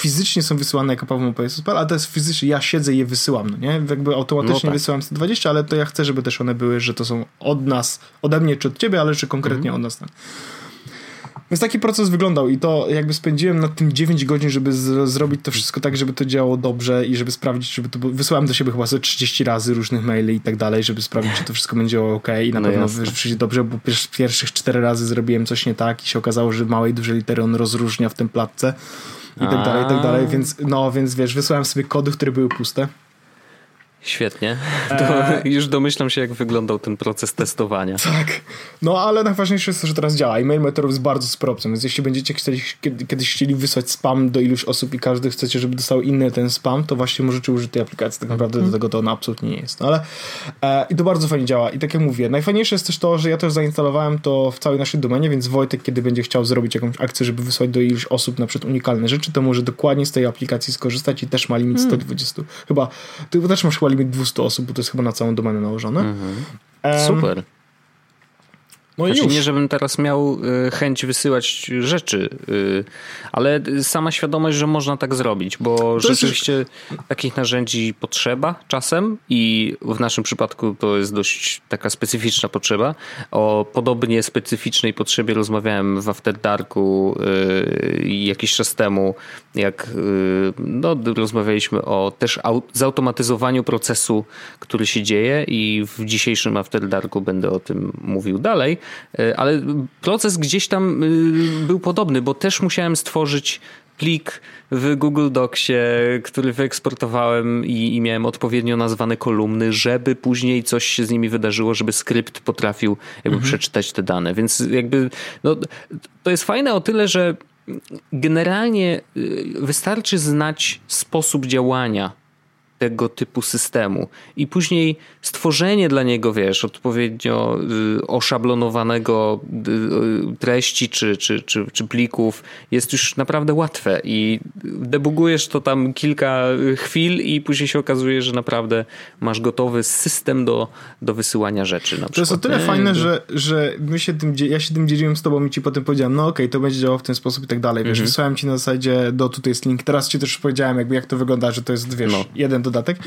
fizycznie są wysyłane jako Paweł Mopajewski, ale to jest fizycznie, ja siedzę i je wysyłam, no nie? Jakby automatycznie no tak. wysyłam 120, ale to ja chcę, żeby też one były, że to są od nas, ode mnie czy od ciebie, ale czy konkretnie mhm. od nas. Tak. Więc taki proces wyglądał i to jakby spędziłem nad tym 9 godzin, żeby z, zrobić to wszystko tak, żeby to działało dobrze i żeby sprawdzić, żeby to wysłałem do siebie chyba 30 razy różnych maili i tak dalej, żeby sprawdzić, czy to wszystko będzie ok i na no pewno przyjdzie dobrze, bo pierwszych 4 razy zrobiłem coś nie tak i się okazało, że małe i duże litery on rozróżnia w tym platce i tak dalej, i tak dalej, więc no, więc wiesz, wysłałem sobie kody, które były puste. Świetnie. To e... już domyślam się, jak wyglądał ten proces testowania. Tak. No ale najważniejsze jest to, że teraz działa. E-mail Meteor jest bardzo spropcem, więc jeśli będziecie chcieli, kiedyś chcieli wysłać spam do iluś osób i każdy chcecie, żeby dostał inny ten spam, to właśnie możecie użyć tej aplikacji. Tak naprawdę mm. do tego to ona absolutnie nie jest. No, ale e, i to bardzo fajnie działa. I tak jak mówię, najfajniejsze jest też to, że ja też zainstalowałem to w całej naszej domenie, więc Wojtek, kiedy będzie chciał zrobić jakąś akcję, żeby wysłać do iluś osób na przykład unikalne rzeczy, to może dokładnie z tej aplikacji skorzystać i też ma limit 120. Mm. Chyba, ty też masz chyba limit 200 osób, bo to jest chyba na całą domenę nałożone. Mhm. Super. No znaczy, już. nie, żebym teraz miał y, chęć wysyłać rzeczy, y, ale sama świadomość, że można tak zrobić, bo to rzeczywiście jest... takich narzędzi potrzeba czasem i w naszym przypadku to jest dość taka specyficzna potrzeba. O podobnie specyficznej potrzebie rozmawiałem w After Darku y, jakiś czas temu, jak no, rozmawialiśmy o też zautomatyzowaniu procesu, który się dzieje i w dzisiejszym After Darku będę o tym mówił dalej. E, ale proces gdzieś tam y, był podobny, bo też musiałem stworzyć plik w Google Docsie, który wyeksportowałem i, i, miałem odpowiednio nazwane kolumny, żeby później coś się z nimi wydarzyło, żeby skrypt potrafił jakby mhm. przeczytać te dane. Więc jakby no, to jest fajne o tyle, że generalnie y, wystarczy znać sposób działania tego typu systemu. I później stworzenie dla niego, wiesz, odpowiednio y, oszablonowanego y, treści czy, czy, czy, czy plików jest już naprawdę łatwe i debugujesz to tam kilka chwil i później się okazuje, że naprawdę masz gotowy system do, do wysyłania rzeczy. To przykład. jest o tyle nie? fajne, że, że my się tym, ja się tym dzieliłem z tobą i ci potem powiedziałem, no okej, okay, to będzie działało w ten sposób i tak dalej. Wiesz, mhm. wysłałem ci na zasadzie, do tutaj jest link. Teraz ci też powiedziałem, jakby jak to wygląda, że to jest, wiesz, no. jeden dodatek.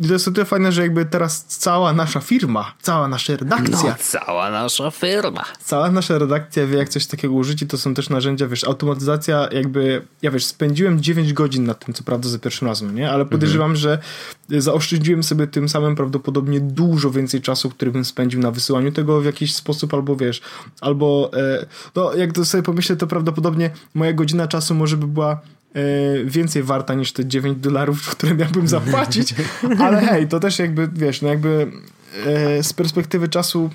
I to jest tyle fajne, że jakby teraz cała nasza firma, cała nasza redakcja. No, cała nasza firma. Cała nasza redakcja wie, jak coś takiego użyć i to są też narzędzia, wiesz, automatyzacja jakby, ja wiesz, spędziłem 9 godzin nad tym, co prawda za pierwszym razem, nie? Ale podejrzewam, mhm. że zaoszczędziłem sobie tym samym prawdopodobnie dużo więcej czasu, który bym spędził na wysyłaniu tego w jakiś sposób, albo wiesz, albo e, no jak to sobie pomyślę, to prawdopodobnie moja godzina czasu może by była więcej warta niż te 9 dolarów, które miałbym zapłacić, ale hej, to też jakby, wiesz, no jakby e, z perspektywy czasu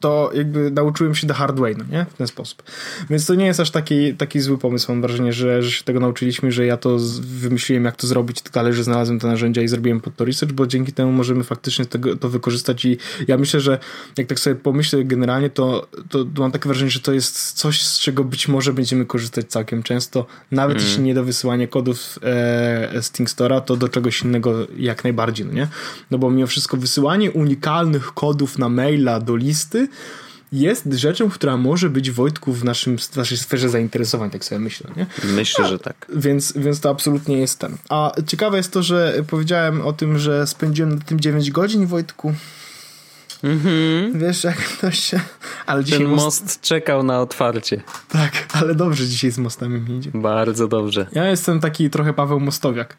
to jakby nauczyłem się the hard way, no nie? W ten sposób. Więc to nie jest aż taki, taki zły pomysł, mam wrażenie, że, że się tego nauczyliśmy, że ja to wymyśliłem, jak to zrobić tak dalej, że znalazłem te narzędzia i zrobiłem pod to research, bo dzięki temu możemy faktycznie tego, to wykorzystać i ja myślę, że jak tak sobie pomyślę generalnie, to, to, to mam takie wrażenie, że to jest coś, z czego być może będziemy korzystać całkiem często, nawet mm. jeśli nie do wysyłania kodów e, z Thingstora, to do czegoś innego jak najbardziej, no nie? No bo mimo wszystko wysyłanie unikalnych kodów na maila do listy jest rzeczą, która może być Wojtku w, naszym, w naszej sferze zainteresowań, tak sobie myślę. Nie? Myślę, A, że tak. Więc, więc to absolutnie jest ten. A ciekawe jest to, że powiedziałem o tym, że spędziłem na tym 9 godzin, Wojtku. Mhm. Wiesz, jak ktoś się... Ale dzisiaj Ten most... most czekał na otwarcie. Tak, ale dobrze dzisiaj z mostami mi idzie. Bardzo dobrze. Ja jestem taki trochę Paweł Mostowiak.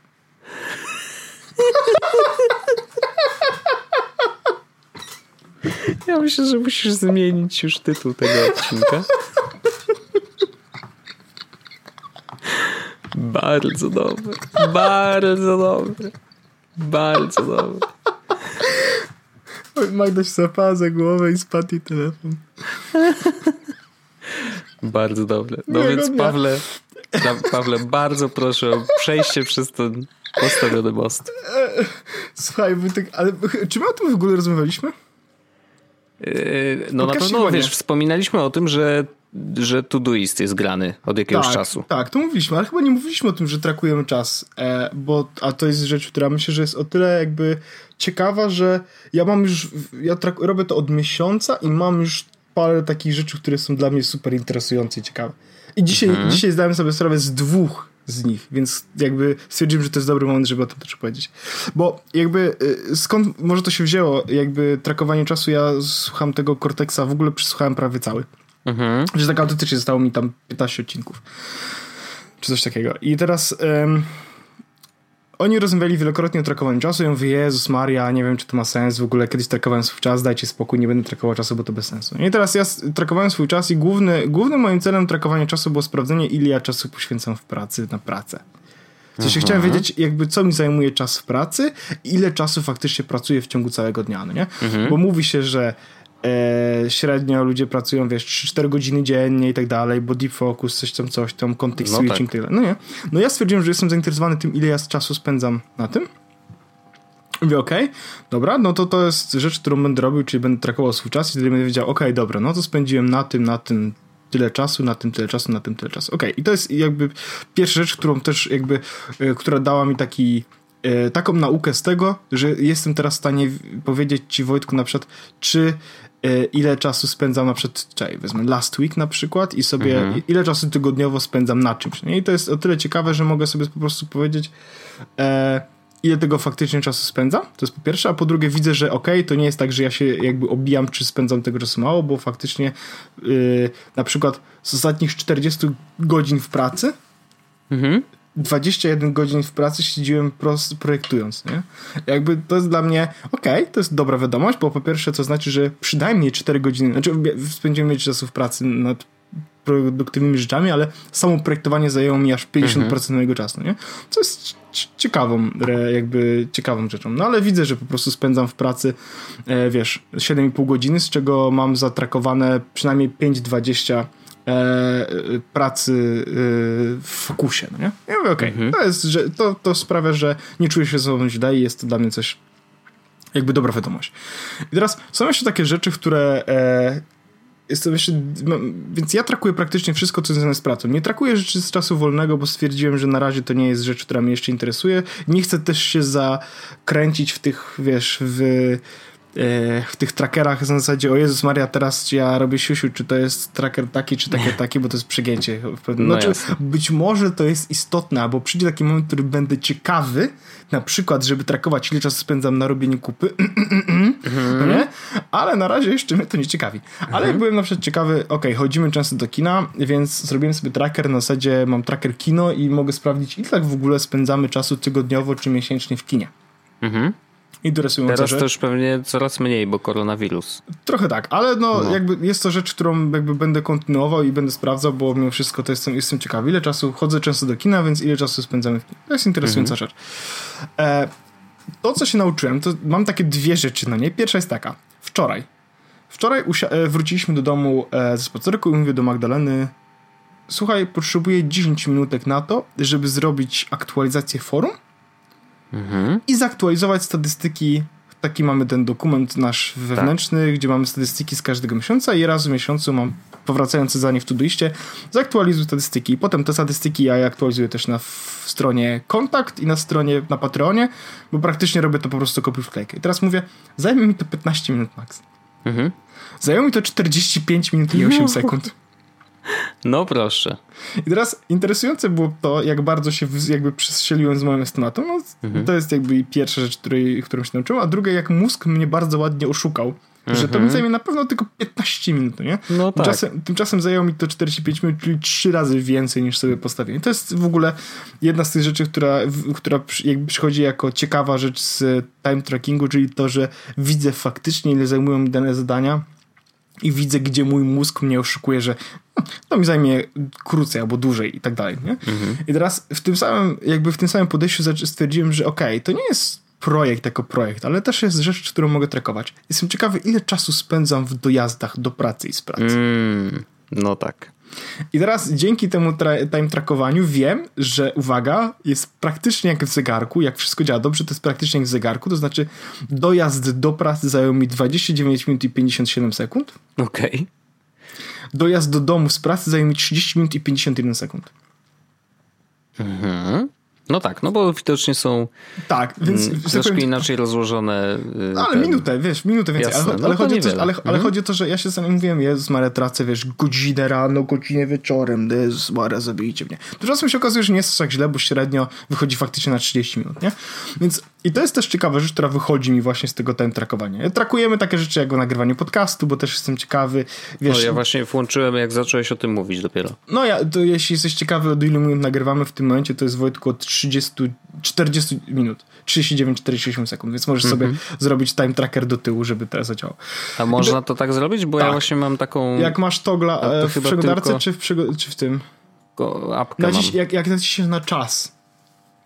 Ja myślę, że musisz zmienić już tytuł tego odcinka. Bardzo dobry. Bardzo dobry. Bardzo dobry. Magda się zapała za głowę i spadł jej telefon. Bardzo dobre. No nie, więc Pawle, Pawle, bardzo proszę o przejście przez ten postawiony most. Słuchaj, ale czy my o tym w ogóle rozmawialiśmy? Yy, no na pewno, wiesz, wspominaliśmy o tym, że że Todoist jest grany od jakiegoś tak, czasu. Tak, to mówiliśmy, ale chyba nie mówiliśmy o tym, że trakujemy czas, e, bo, a to jest rzecz, która myślę, że jest o tyle jakby ciekawa, że ja mam już, ja trak, robię to od miesiąca i mam już parę takich rzeczy, które są dla mnie super interesujące i ciekawe. I dzisiaj, mhm. dzisiaj zdałem sobie sprawę z dwóch z nich, więc jakby stwierdziłem, że to jest dobry moment, żeby o tym też powiedzieć. Bo jakby y, skąd może to się wzięło, jakby trakowanie czasu, ja słucham tego Cortexa, w ogóle przysłuchałem prawie cały. Mhm. Że tak autentycznie zostało mi tam 15 odcinków. Czy coś takiego. I teraz... Um, oni rozmawiali wielokrotnie o trakowaniu czasu. Ja mówię, Jezus Maria, nie wiem, czy to ma sens. W ogóle kiedyś trakowałem swój czas, dajcie spokój, nie będę trakował czasu, bo to bez sensu. I teraz ja trakowałem swój czas i główny, głównym moim celem trakowania czasu było sprawdzenie, ile ja czasu poświęcam w pracy na pracę. W sensie chciałem wiedzieć, jakby co mi zajmuje czas w pracy, ile czasu faktycznie pracuję w ciągu całego dnia, no nie? Mhm. Bo mówi się, że e, średnio ludzie pracują, wiesz, 3-4 godziny dziennie i tak dalej, bo deep focus, coś tam, coś tam, context no switching, tak. no nie. No ja stwierdziłem, że jestem zainteresowany tym, ile ja czasu spędzam na tym. Mówię, okej, okay, dobra, no to to jest rzecz, którą będę robił, czyli będę trakował swój czas i wtedy będę wiedział, okej, okay, dobra, no to spędziłem na tym, na tym tyle czasu, na tym tyle czasu, na tym tyle czasu. Okej, okay. i to jest jakby pierwsza rzecz, którą też jakby, e, która dała mi taki taką naukę z tego, że jestem teraz w stanie powiedzieć ci Wojtku na przykład, czy e, ile czasu spędzam na przykład, czekaj, wezmę last week na przykład i sobie mhm. ile czasu tygodniowo spędzam na czymś. Nie? I to jest o tyle ciekawe, że mogę sobie po prostu powiedzieć e, ile tego faktycznie czasu spędzam, to jest po pierwsze, a po drugie widzę, że okej, okay, to nie jest tak, że ja się jakby obijam, czy spędzam tego czasu mało, bo faktycznie yy, na przykład z ostatnich 40 godzin w pracy mhm. 21 godzin w pracy siedziłem prost, projektując, nie? Jakby to jest dla mnie, okej, okay, to jest dobra wiadomość, bo po pierwsze to znaczy, że przynajmniej 4 godziny, znaczy spędziłem mieć czasu w pracy nad produktywnymi rzeczami, ale samo projektowanie zajęło mi aż 50% mhm. mojego czasu, nie? Co jest ciekawą, jakby ciekawą rzeczą. No ale widzę, że po prostu spędzam w pracy, e, wiesz, 7,5 godziny, z czego mam zatrakowane przynajmniej 5,20 e, pracy e, w fokusie, no nie? Ja mówię, okej, okay, mhm. to, jest, że, to, to sprawia, że nie czuję się ze sobą źle i jest to dla mnie coś jakby dobra wiadomość. I teraz są jeszcze takie rzeczy, które e, Jestem jeszcze, więc ja trakuję praktycznie wszystko, co związane z pracą. Nie trakuję rzeczy z czasu wolnego, bo stwierdziłem, że na razie to nie jest rzecz, która mnie jeszcze interesuje. Nie chcę też się zakręcić w tych, wiesz, w w tych trackerach w zasadzie, o Jezus Maria, teraz ja robię siusiu, czy to jest tracker taki, czy takie, taki, bo to jest przegięcie. No znaczy, być może to jest istotne, albo przyjdzie taki moment, w którym będę ciekawy, na przykład, żeby trakować, ile czasu spędzam na robieniu kupy, mhm. nie? ale na razie jeszcze mnie to nie ciekawi. Ale mhm. jak byłem na przykład ciekawy, ok, chodzimy często do kina, więc zrobiłem sobie tracker, na zasadzie mam tracker kino i mogę sprawdzić, ile tak w ogóle spędzamy czasu tygodniowo czy miesięcznie w kinie. Mhm interesująca Teraz rzecz. też pewnie coraz mniej, bo koronawirus. Trochę tak, ale no, no, jakby jest to rzecz, którą jakby będę kontynuował i będę sprawdzał, bo mimo wszystko to jestem, jestem ciekawy. Ile czasu chodzę często do kina, więc ile czasu spędzamy w kinie. To jest interesująca mhm. rzecz. E, to, co się nauczyłem, to mam takie dwie rzeczy na niej. Pierwsza jest taka. Wczoraj. Wczoraj e, wróciliśmy do domu e, ze spacerku i mówię do Magdaleny słuchaj, potrzebuję 10 minutek na to, żeby zrobić aktualizację forum mhm. i zaktualizować statystyki. Taki mamy ten dokument nasz wewnętrzny, tak. gdzie mamy statystyki z każdego miesiąca i raz w miesiącu mam powracające za nie w Todoiście, zaktualizuj statystyki. I potem te statystyki ja aktualizuję też na w stronie kontakt i na stronie na Patreonie, bo praktycznie robię to po prostu kopiuj wklejkę. I teraz mówię, zajmie mi to 15 minut max. Mhm. Zajęło mi to 45 minut i 8 no. sekund. No proszę. I teraz interesujące było to, jak bardzo się jakby przestrzeliłem z moją estymatu. No, mhm. To jest jakby pierwsza rzecz, której, którą się nauczyłem, a druga, jak mózg mnie bardzo ładnie oszukał. Mhm. Że to mi mhm. zajmie na pewno tylko 15 minut, nie? No tak. tymczasem, tymczasem zajęło mi to 45 minut, czyli 3 razy więcej niż sobie postawiłem. To jest w ogóle jedna z tych rzeczy, która, która jakby przychodzi jako ciekawa rzecz z time trackingu, czyli to, że widzę faktycznie, ile zajmują mi dane zadania i widzę, gdzie mój mózg mnie oszukuje, że no, to mi zajmie krócej albo dłużej i tak dalej. Nie? Mhm. I teraz w tym samym, jakby w tym samym podejściu stwierdziłem, że okej, okay, to nie jest projekt jako projekt, ale też jest rzecz, którą mogę trakować. Jestem ciekawy, ile czasu spędzam w dojazdach do pracy i z pracy. Mm, no tak. I teraz dzięki temu tra- time trackowaniu wiem, że uwaga, jest praktycznie jak w zegarku, jak wszystko działa dobrze, to jest praktycznie jak w zegarku, to znaczy dojazd do pracy zajął mi 29 minut i 57 sekund. Okej. Okay. Dojazd do domu z pracy zajął mi 30 minut i 51 sekund. Mhm. No tak, no bo widocznie są tak, więc mm, troszkę powiem, inaczej rozłożone. Y, no, ale ten... minutę, wiesz, minutę więcej. Jasne, ale, no ale, chodzi to, ale, ale mhm. chodzi o to, że ja się sam mówiłem, Jezus Maria, tracę, wiesz, godzinę rano, godzinę wieczorem, Jezus Maria, zabijcie mnie. Tymczasem się okazuje, że nie jest tak źle, bo średnio wychodzi faktycznie na 30 minut, nie? Więc i to jest też ciekawa rzecz, która wychodzi mi właśnie z tego time trackowania. Trakujemy takie rzeczy jak nagrywanie podcastu, bo też jestem ciekawy. Wiesz, no ja właśnie włączyłem, jak zacząłeś o tym mówić dopiero. No ja, to jeśli jesteś ciekawy, od ilu minut nagrywamy w tym momencie, to jest Wojtku od 30, 40 minut. 39-48 sekund, więc możesz sobie mhm. zrobić time tracker do tyłu, żeby to zadziałało. A można to tak zrobić? Bo tak. ja właśnie mam taką... Jak masz togla to w przeglądarce tylko... czy, w czy w tym? Apkę Naciś, jak, jak naciśniesz na czas,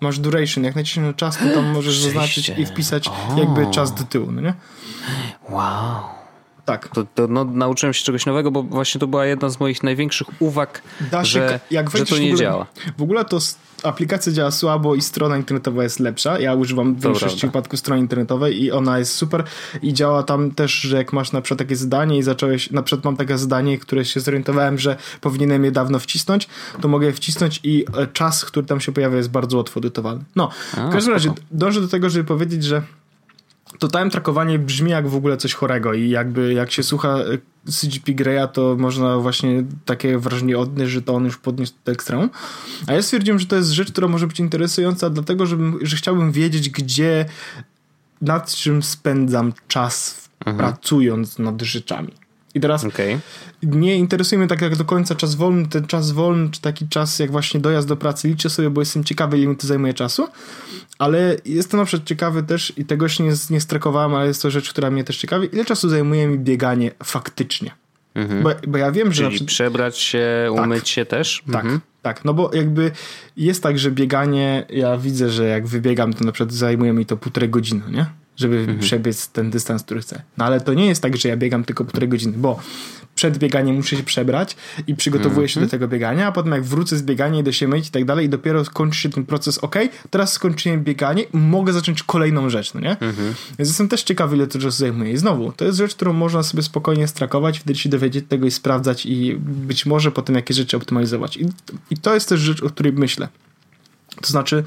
masz duration, jak naciśniesz na czas, to tam możesz zaznaczyć i wpisać o. jakby czas do tyłu, no nie? Wow. Tak. To, to no, nauczyłem się czegoś nowego, bo właśnie to była jedna z moich największych uwag, da się, że, jak że to nie w ogóle, działa. W ogóle to aplikacja działa słabo i strona internetowa jest lepsza. Ja używam w większości wypadków strony internetowej i ona jest super i działa tam też, że jak masz na przykład takie zadanie i zacząłeś, na przykład mam takie zadanie, które się zorientowałem, że powinienem je dawno wcisnąć, to mogę je wcisnąć i e, czas, który tam się pojawia jest bardzo łatwo edytowalny. No, w każdym razie dążę do tego, żeby powiedzieć, że to time trackowanie brzmi jak w ogóle coś chorego i jakby jak się słucha e, CGP Greya, to można właśnie takie wrażenie odnieść, że to on już podniósł do ekstremum. A ja stwierdziłem, że to jest rzecz, która może być interesująca, dlatego żebym, że chciałbym wiedzieć, gdzie, nad czym spędzam czas mhm. pracując nad rzeczami. I teraz okay. nie interesuje mnie tak jak do końca czas wolny, ten czas wolny, czy taki czas jak właśnie dojazd do pracy liczę sobie, bo jestem ciekawy, ile mi to zajmuje czasu, ale jestem na przykład ciekawy też i tego jeszcze nie, nie strekowałem, ale jest to rzecz, która mnie też ciekawi, ile czasu zajmuje mi bieganie faktycznie. Mhm. Bo, bo, ja wiem, że. Czyli przykład... przebrać się, tak. umyć tak, się też? Tak, mhm. tak. No bo jakby jest tak, że bieganie, ja widzę, że jak wybiegam, to na przykład zajmuje mi to półtorej godziny, nie? Żeby mhm. przebiec ten dystans, który chcę. No ale to nie jest tak, że ja biegam tylko półtorej godziny, bo przed bieganiem muszę się przebrać i przygotowuję -hmm. się do mhm. tego biegania, a potem jak wrócę z biegania, idę się myć i tak dalej i dopiero skończy się ten proces, ok, teraz skończyłem bieganie mogę zacząć kolejną rzecz, no nie? -hmm. Więc jestem też ciekawy, ile to czasu zajmuje. I znowu, to jest rzecz, którą można sobie spokojnie strakować, wtedy się dowiedzieć tego i sprawdzać i być może potem jakieś rzeczy optymalizować. I, i to jest też rzecz, o której myślę. To znaczy,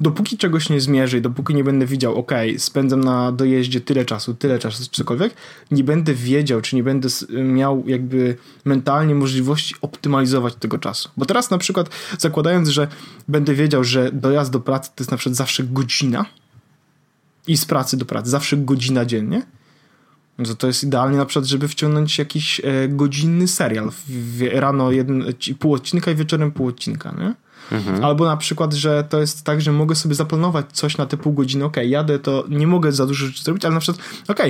dopóki czegoś nie zmierzę i dopóki nie będę widział, ok, spędzam na dojeździe tyle czasu, tyle czasu, czy cokolwiek, nie będę wiedział, czy nie będę miał jakby mentalnie możliwości optymalizować tego czasu. Bo teraz na przykład zakładając, że będę wiedział, że dojazd do pracy to jest na przykład zawsze godzina i z pracy do pracy zawsze godzina dziennie, no to to jest idealnie na przykład, żeby wciągnąć jakiś e, godzinny serial. Rano jeden, pół odcinka i wieczorem pół odcinka, nie? Mhm. Albo na przykład, że to jest tak, że mogę sobie zaplanować coś na te pół godziny, ok, jadę, to nie mogę za dużo rzeczy zrobić, ale na przykład, ok,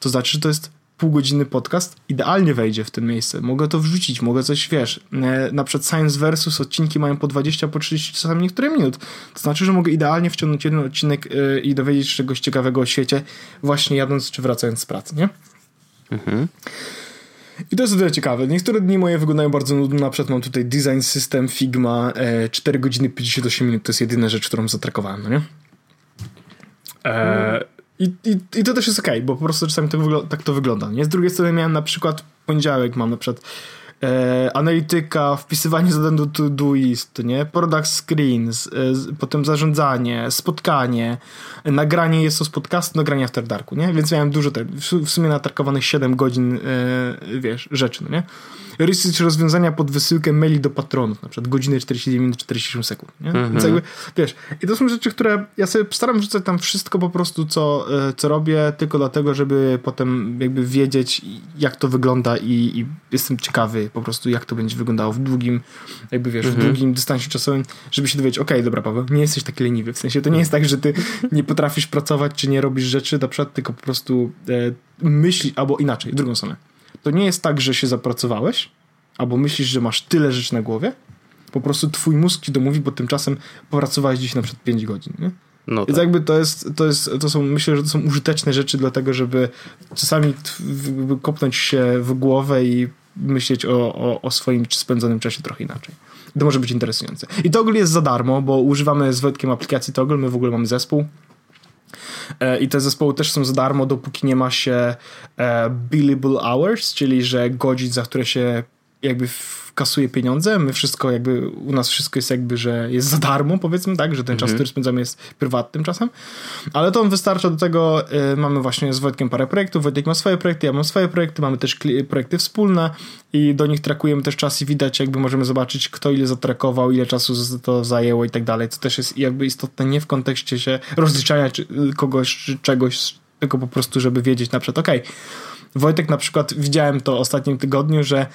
to znaczy, że to jest pół godziny podcast, idealnie wejdzie w tym miejsce. Mogę to wrzucić, mogę coś, wiesz, e, na przykład Science Versus odcinki mają po 20, po 30 czasami niektóre minut. To znaczy, że mogę idealnie wciągnąć jeden odcinek e, i dowiedzieć się czegoś ciekawego o świecie, właśnie jadąc czy wracając z pracy, nie? Mhm. I to jest o tyle ciekawe. Niektóre dni moje wyglądają bardzo nudno. Na przykład mam tutaj design system Figma, e, 4 godziny 58 minut. To jest jedyna rzecz, którą zatrakowałem, no nie? E, i, i, I to też jest ok, bo po prostu czasami to tak to wygląda. Nie? Z drugiej strony miałem na przykład poniedziałek, mam na przykład e, analityka, wpisywanie zadań do Todoist, nie? Product screens, e, potem zarządzanie, spotkanie, nagranie jest to z podcastu, nagranie After Darku, nie? Więc miałem dużo, w sumie natarkowanych 7 godzin, e, wiesz, rzeczy, no nie? Research rozwiązania pod wysyłkę maili do patronów, na przykład godziny 49 minut 47 sekund, nie? Mhm. Więc jakby, wiesz, i to są rzeczy, które ja sobie staram wrzucać tam wszystko po prostu, co, e, co robię, tylko dlatego, żeby potem jakby wiedzieć, jak to wygląda i, i jestem ciekawy po prostu, jak to będzie wyglądało w długim, jakby wiesz, mhm. w długim dystansie czasowym, żeby się dowiedzieć, okej, okay, dobra Paweł, nie jesteś taki leniwy, w sensie to nie jest tak, że ty nie potrafisz pracować, czy nie robisz rzeczy, na przykład tylko po prostu e, myśli, albo inaczej, drugą stronę to nie jest tak, że się zapracowałeś, albo myślisz, że masz tyle rzeczy na głowie, po prostu twój mózg ci domówi, bo tymczasem popracowałeś dziś na przykład 5 godzin, nie? No Więc tak. jakby to jest, to jest, to są, myślę, że to są użyteczne rzeczy dlatego, żeby czasami kopnąć się w głowę i myśleć o, o, o swoim spędzonym czasie trochę inaczej. To może być interesujące. I Toggle jest za darmo, bo używamy z Wojtkiem aplikacji Toggle, my w ogóle mamy zespół, i te zespoły też są za darmo, dopóki nie ma się e, billable hours, czyli że godzin, za które się jakby kasuje pieniądze, my wszystko jakby, u nas wszystko jest jakby, że jest za darmo powiedzmy, tak, że ten czas, mhm. który spędzamy jest prywatnym czasem, ale to on wystarcza do tego, y, mamy właśnie z Wojtkiem parę projektów, Wojtek ma swoje projekty, ja mam swoje projekty, mamy też projekty wspólne i do nich trakujemy też czas i widać jakby możemy zobaczyć, kto ile zatrakował, ile czasu to zajęło i tak dalej, co też jest jakby istotne nie w kontekście się rozliczania czy, kogoś czy czegoś, tylko po prostu, żeby wiedzieć na przykład, okej, okay, Wojtek na przykład, widziałem to ostatnim tygodniu, że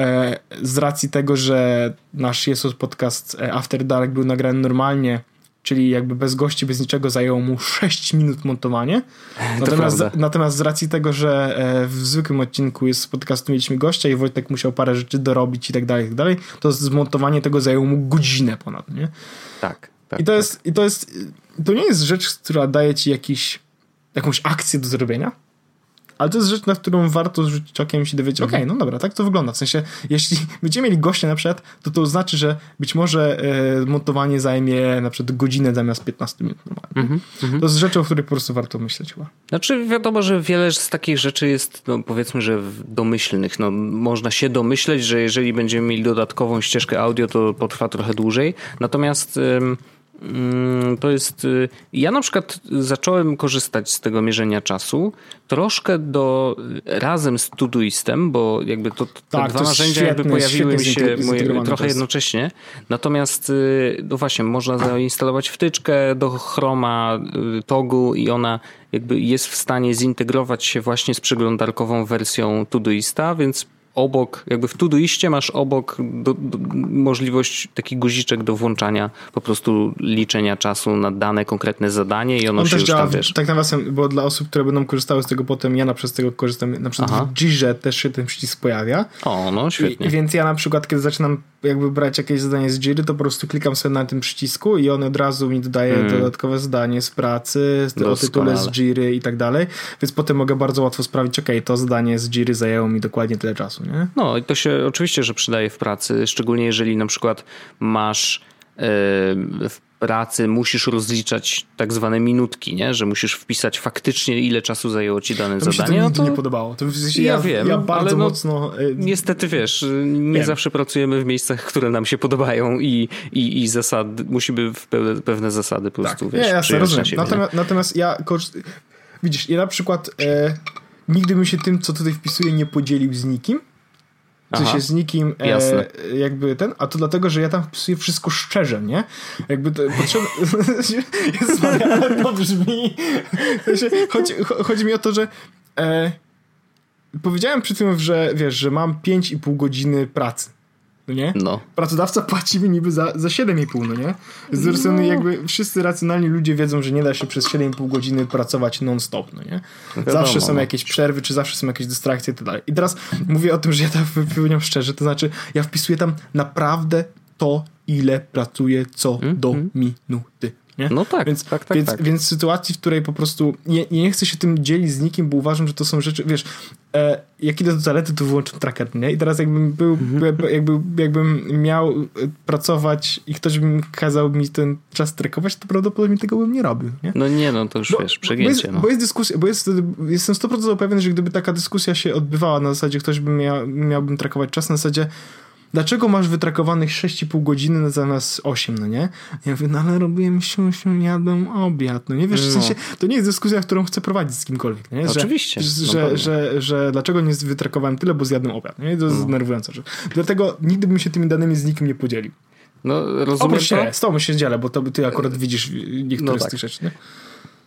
e, z racji tego, że nasz Jesus podcast e, After Dark był nagrany normalnie, czyli jakby bez gości, bez niczego zajęło mu 6 minut montowanie. Natomiast, natomiast z racji tego, że e, w zwykłym odcinku jest z podcastu mieliśmy gościa i Wojtek musiał parę rzeczy dorobić i tak dalej, i tak dalej, to zmontowanie tego zajęło mu godzinę ponad, nie? Tak. tak. I to, tak. Jest, I to jest, to nie jest rzecz, która daje ci jakiś, jakąś akcję do zrobienia, ale to jest rzecz, na którą warto zrzucić okiem i się dowiedzieć, mhm. okej, okay, no dobra, tak to wygląda. W sensie, jeśli będziemy mieli gościa na przykład, to to znaczy, że być może e, montowanie zajmie na przykład godzinę zamiast 15 minut. Mhm. Mhm. To jest rzecz, o której po prostu warto myśleć chyba. Znaczy wiadomo, że wiele z takich rzeczy jest, no, powiedzmy, że domyślnych. No, można się domyśleć, że jeżeli będziemy mieli dodatkową ścieżkę audio, to potrwa trochę dłużej. Natomiast... to jest. Y, ja na przykład zacząłem korzystać z tego mierzenia czasu troszkę do razem z Todoistem, bo jakby to, te tak, dwa to narzędzia świetny, jakby pojawiły się moje, trochę jednocześnie. Natomiast y, no właśnie, można zainstalować wtyczkę do Chroma, y, Togu i ona jakby jest w stanie zintegrować się właśnie z przeglądarkową wersją Todoista, więc obok, jakby w Todoiście masz obok do, do, możliwość taki guziczek do włączania po prostu liczenia czasu na dane konkretne zadanie i ono On się już tam, wiesz... Tak nawiasem, bo dla osób, które będą korzystały z tego potem, ja na przykład z tego korzystam, na przykład Aha. w Jirze też się ten przycisk pojawia. O, no świetnie. I, więc ja na przykład, kiedy zaczynam jakby brać jakieś zadanie z Jiry, to po prostu klikam sobie na tym przycisku i on od razu mi dodaje hmm. dodatkowe zadanie z pracy, o tytule z Jiry i tak dalej, więc potem mogę bardzo łatwo sprawdzić, ok, to zadanie z Jiry zajęło mi dokładnie tyle czasu, nie? No i to się oczywiście, że przydaje w pracy, szczególnie jeżeli na przykład masz yy, w pracy musisz rozliczać tak zwane minutki, nie? że musisz wpisać faktycznie ile czasu zajęło ci dane to zadanie. Mi się to no to... nie podobało. To w sensie ja, ja, wiem, ja bardzo no, mocno... E, niestety wiesz, nie wiem. zawsze pracujemy w miejscach, które nam się podobają i, i, i zasady, musimy pewne, pewne zasady po prostu tak. wiesz, ja, jasne, rozumiem. Natomiast, natomiast ja widzisz, ja na przykład e, nigdy bym się tym, co tutaj wpisuję, nie podzielił z nikim. W sensie z nikim e, jakby ten, a to dlatego, że ja tam wpisuję wszystko szczerze, nie? Jakby to potrzeba... Jest, ale to brzmi... Chodzi, chodzi mi o to, że e, powiedziałem przy tym, że wiesz, że mam 5,5 godziny pracy. No nie? No. Pracodawca płaci mi niby za, za 7,5, no nie? Z drugiej strony no. jakby wszyscy racjonalni ludzie wiedzą, że nie da się przez 7,5 godziny pracować non-stop, no nie? Wiadomo, zawsze są no. jakieś przerwy, czy zawsze są jakieś dystrakcje i tak dalej. I teraz mówię o tym, że ja tam wypełniam szczerze, to znaczy ja wpisuję tam naprawdę to, ile pracuję co mm, do mm. minuty. Nie? No tak, więc, tak, tak, więc, tak. Więc w sytuacji, w której po prostu nie, nie chcę się tym dzielić z nikim, bo uważam, że to są rzeczy, wiesz, e, jak idę do toalety, to wyłączam tracker, nie? I teraz jakbym był, mhm. jakby, jakbym miał e, pracować i ktoś by kazał mi ten czas trekować, to prawdopodobnie tego bym nie robił, nie? No nie, no to już bo, wiesz, przegięcie, bo jest, no. Bo jest dyskusja, bo jest, jestem 100% pewien, że gdyby taka dyskusja się odbywała na zasadzie, ktoś by miał, miałbym trakować czas na zasadzie dlaczego masz wytrakowanych 6,5 godziny zamiast 8, no nie? Ja mówię, no ale robiłem siusiu, jadłem obiad, no nie? Wiesz, w no. sensie, to nie jest dyskusja, którą chcę prowadzić z kimkolwiek, nie? Że, Oczywiście. Że, że, no że, że, dlaczego nie wytrakowałem tyle, bo zjadłem obiad, nie? To jest no. denerwujące. Dlatego nigdy bym się tymi danymi z nikim nie podzielił. No, rozumiem się, Z tobą się dzielę, bo to, ty akurat widzisz niektóre no tak. z tych rzeczy, nie?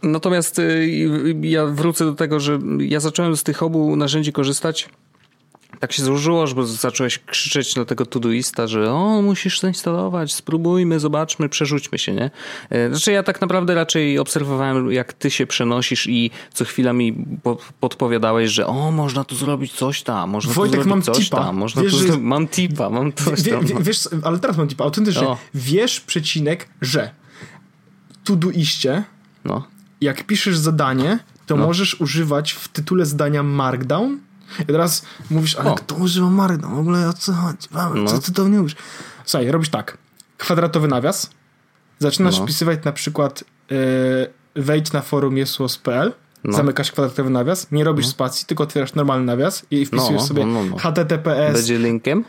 Natomiast y, ja wrócę do tego, że ja zacząłem z tych obu narzędzi korzystać tak się złożyło, że zacząłeś krzyczeć na tego Todoista, że o, musisz zainstalować, spróbujmy, zobaczmy, przerzućmy się, nie? E, znaczy ja tak naprawdę raczej obserwowałem, jak ty się przenosisz i co chwila mi podpowiadałeś, że o, można tu zrobić coś tam, można Wojtek, tu zrobić mam coś tipa. tam, można wiesz, tu że... mam tipa, mam coś tam. Wie, wiesz, ale teraz mam tipa, autentycznie, o. wiesz przecinek, że Todoiście, no. jak piszesz zadanie, to no. możesz używać w tytule zdania Markdown i teraz mówisz, ale o. kto używa Markdown? W ogóle o co chodzi? Paweł, no. co ty to nie mówisz? Słuchaj, robisz tak. Kwadratowy nawias. Zaczynasz no. wpisywać na przykład yy, wejdź na forum jesłos.pl no. zamykasz kwadratowy nawias, nie robisz no. spacji, tylko otwierasz normalny nawias i wpisujesz no, sobie no, no, https. Będzie linkiem?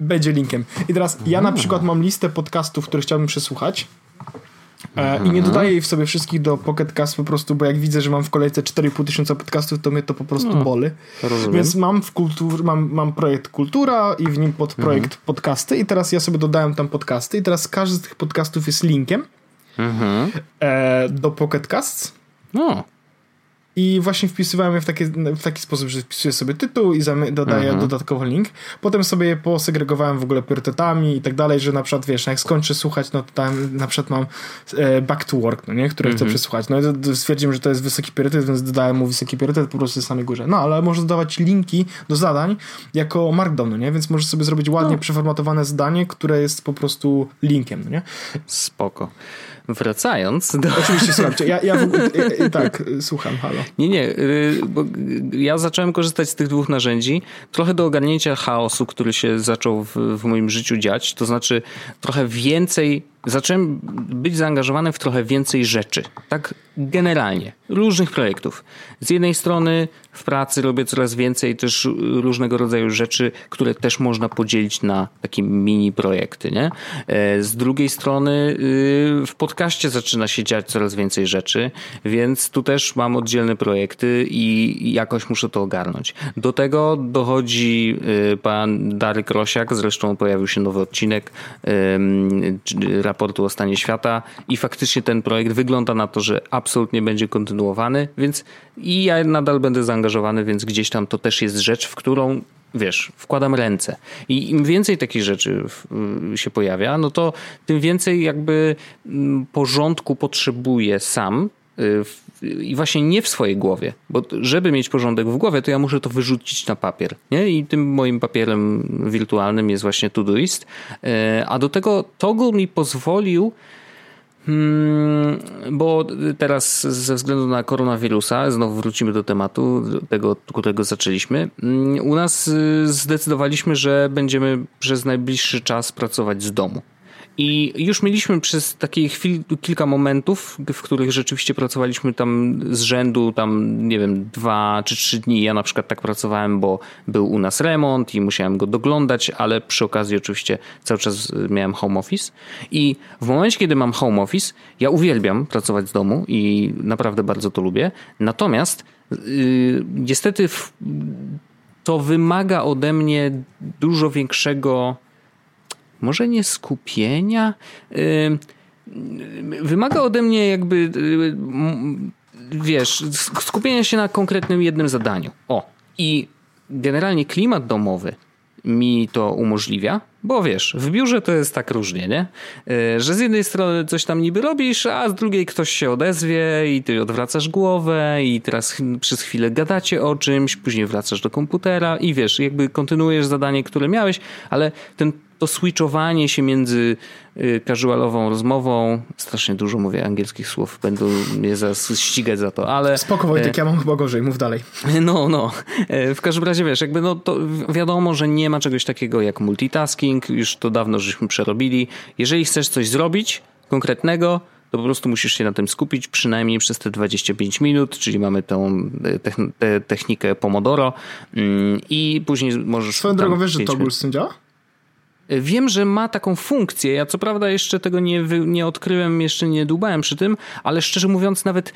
Będzie linkiem. I teraz ja na przykład mam listę podcastów, które chciałbym przesłuchać E, I nie dodaję jej w sobie wszystkich do Pocket Cast po prostu, bo jak widzę, że mam w kolejce 4,5 tysiąca podcastów, to mnie to po prostu no, boli. Rozumiem. Więc mam w kultur, mam, mam projekt Kultura i w nim pod projekt mhm. podcasty i teraz ja sobie dodałem tam podcasty i teraz każdy z tych podcastów jest linkiem mhm. e, do Pocket Casts. No. I właśnie wpisywałem je w taki, w taki sposób, że wpisuję sobie tytuł i dodaję mhm. dodatkowo link. Potem sobie je posegregowałem w ogóle priorytetami i tak dalej, że na przykład wiesz, jak skończę słuchać, no to tam na przykład mam e, back to work, no nie, które chcę mhm. przesłuchać. No i stwierdziłem, że to jest wysoki priorytet, więc dodałem mu wysoki priorytet po prostu na samej górze. No ale możesz dodawać linki do zadań jako markdown, no nie, więc możesz sobie zrobić ładnie no. przeformatowane zdanie, które jest po prostu linkiem, no nie? Spoko. Wracając do... Oczywiście, słuchajcie, ja, ja, ja, tak, słucham, halo. Nie, nie, y, bo ja zacząłem korzystać z tych dwóch narzędzi. Trochę do ogarnięcia chaosu, który się zaczął w, w moim życiu dziać, to znaczy trochę więcej zacząłem być zaangażowany w trochę więcej rzeczy. Tak generalnie. Różnych projektów. Z jednej strony w pracy robię coraz więcej też różnego rodzaju rzeczy, które też można podzielić na takie mini projekty. Nie? E, z drugiej strony y, w podcaście zaczyna się dziać coraz więcej rzeczy, więc tu też mam oddzielne projekty i jakoś muszę to ogarnąć. Do tego dochodzi y, pan Darek Rosiak, zresztą pojawił się nowy odcinek raportu o stanie świata i faktycznie ten projekt wygląda na to, że absolutnie będzie kontynuowany, więc i ja nadal będę zaangażowany, więc gdzieś tam to też jest rzecz, w którą wiesz, wkładam ręce. I im więcej takich rzeczy się pojawia, no to tym więcej jakby mm, porządku potrzebuję sam y, i właśnie nie w swojej głowie, bo żeby mieć porządek w głowie, to ja muszę to wyrzucić na papier. Nie? I tym moim papierem wirtualnym jest właśnie Todoist. E, a do tego Toggle mi pozwolił hmm, bo teraz ze względu na koronawirusa, znowu wrócimy do tematu, tego, którego zaczęliśmy. Hmm, u nas y, zdecydowaliśmy, że będziemy przez najbliższy czas pracować z domu. I już mieliśmy przez takie chwil, kilka momentów, w których rzeczywiście pracowaliśmy tam z rzędu, tam nie wiem, dwa czy trzy dni. Ja na przykład tak pracowałem, bo był u nas remont i musiałem go doglądać, ale przy okazji oczywiście cały czas miałem home office. I w momencie, kiedy mam home office, ja uwielbiam pracować z domu i naprawdę bardzo to lubię. Natomiast yy, niestety to wymaga ode mnie dużo większego może nie skupienia. Wymaga ode mnie jakby, y, wiesz, skupienia się na konkretnym jednym zadaniu. O, i generalnie klimat domowy mi to umożliwia, bo wiesz, w biurze to jest tak różnie, nie? Y, że z jednej strony coś tam niby robisz, a z drugiej ktoś się odezwie i ty odwracasz głowę i teraz przez chwilę gadacie o czymś, później wracasz do komputera i wiesz, jakby kontynuujesz zadanie, które miałeś, ale ten to switchowanie się między y, casualową rozmową, strasznie dużo mówię angielskich słów, będą mnie zaraz ścigać za to, ale... Spoko Wojtek, ja mam chyba gorzej, mów dalej. No, no. E, w każdym razie wiesz, jakby no to wiadomo, że nie ma czegoś takiego jak multitasking, już to dawno żeśmy przerobili. Jeżeli chcesz coś zrobić konkretnego, to po prostu musisz się na tym skupić przynajmniej przez te 25 minut, czyli mamy tą e, technikę Pomodoro mm, i później możesz... Swoją drogą wiesz, że to tym działa? Wiem, że ma taką funkcję. Ja co prawda jeszcze tego nie, nie odkryłem, jeszcze nie dłubałem przy tym, ale szczerze mówiąc, nawet,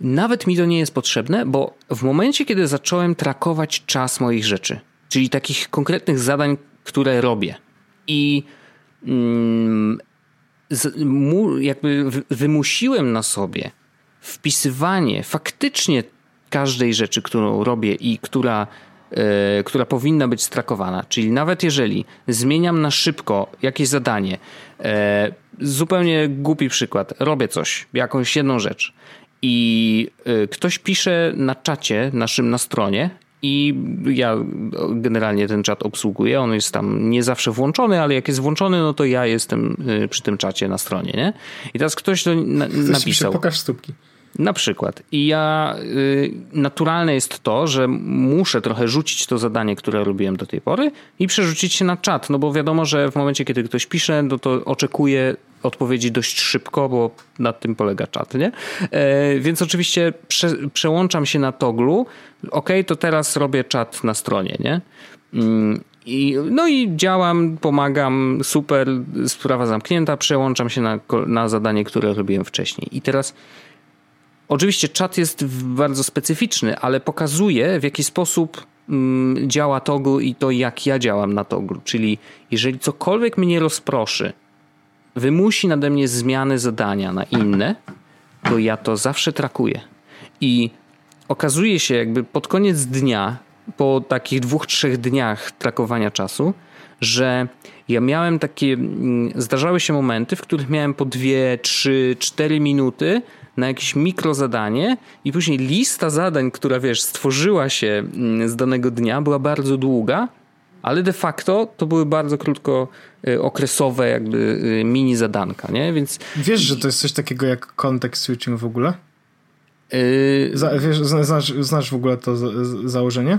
nawet mi to nie jest potrzebne, bo w momencie, kiedy zacząłem trakować czas moich rzeczy, czyli takich konkretnych zadań, które robię i mm, jakby wymusiłem na sobie wpisywanie faktycznie każdej rzeczy, którą robię i która E, która powinna być strakowana. Czyli nawet jeżeli zmieniam na szybko jakieś zadanie, e, zupełnie głupi przykład, robię coś, jakąś jedną rzecz i e, ktoś pisze na czacie naszym na stronie i ja generalnie ten czat obsługuję. On jest tam nie zawsze włączony, ale jak jest włączony, no to ja jestem przy tym czacie na stronie, nie? I teraz ktoś to na, napisał. Pisze, pokaż stópki. Na przykład. I ja y, naturalne jest to, że muszę trochę rzucić to zadanie, które robiłem do tej pory i przerzucić się na czat, no bo wiadomo, że w momencie, kiedy ktoś pisze, no to oczekuje odpowiedzi dość szybko, bo na tym polega czat, nie? E, więc oczywiście prze, przełączam się na toglu. Ok, to teraz robię czat na stronie, nie? Mm, I, no i działam, pomagam, super, sprawa zamknięta, przełączam się na, na zadanie, które robiłem wcześniej. I teraz Oczywiście czat jest bardzo specyficzny, ale pokazuje w jaki sposób mm, działa Toggle i to jak ja działam na Toggle. Czyli jeżeli cokolwiek mnie rozproszy, wymusi nade mnie zmiany zadania na inne, to ja to zawsze trakuję. I okazuje się jakby pod koniec dnia, po takich dwóch, trzech dniach trakowania czasu, że ja miałem takie, mm, zdarzały się momenty, w których miałem po dwie, trzy, cztery minuty na jakieś mikrozadanie i później lista zadań, która wiesz, stworzyła się mm, z danego dnia, była bardzo długa ale de facto to były bardzo krótko y, okresowe jakby y, mini zadanka, nie? Więc... Wiesz, że to jest coś takiego jak context switching w ogóle? Yy... Za, wiesz, znasz, znasz w ogóle to założenie?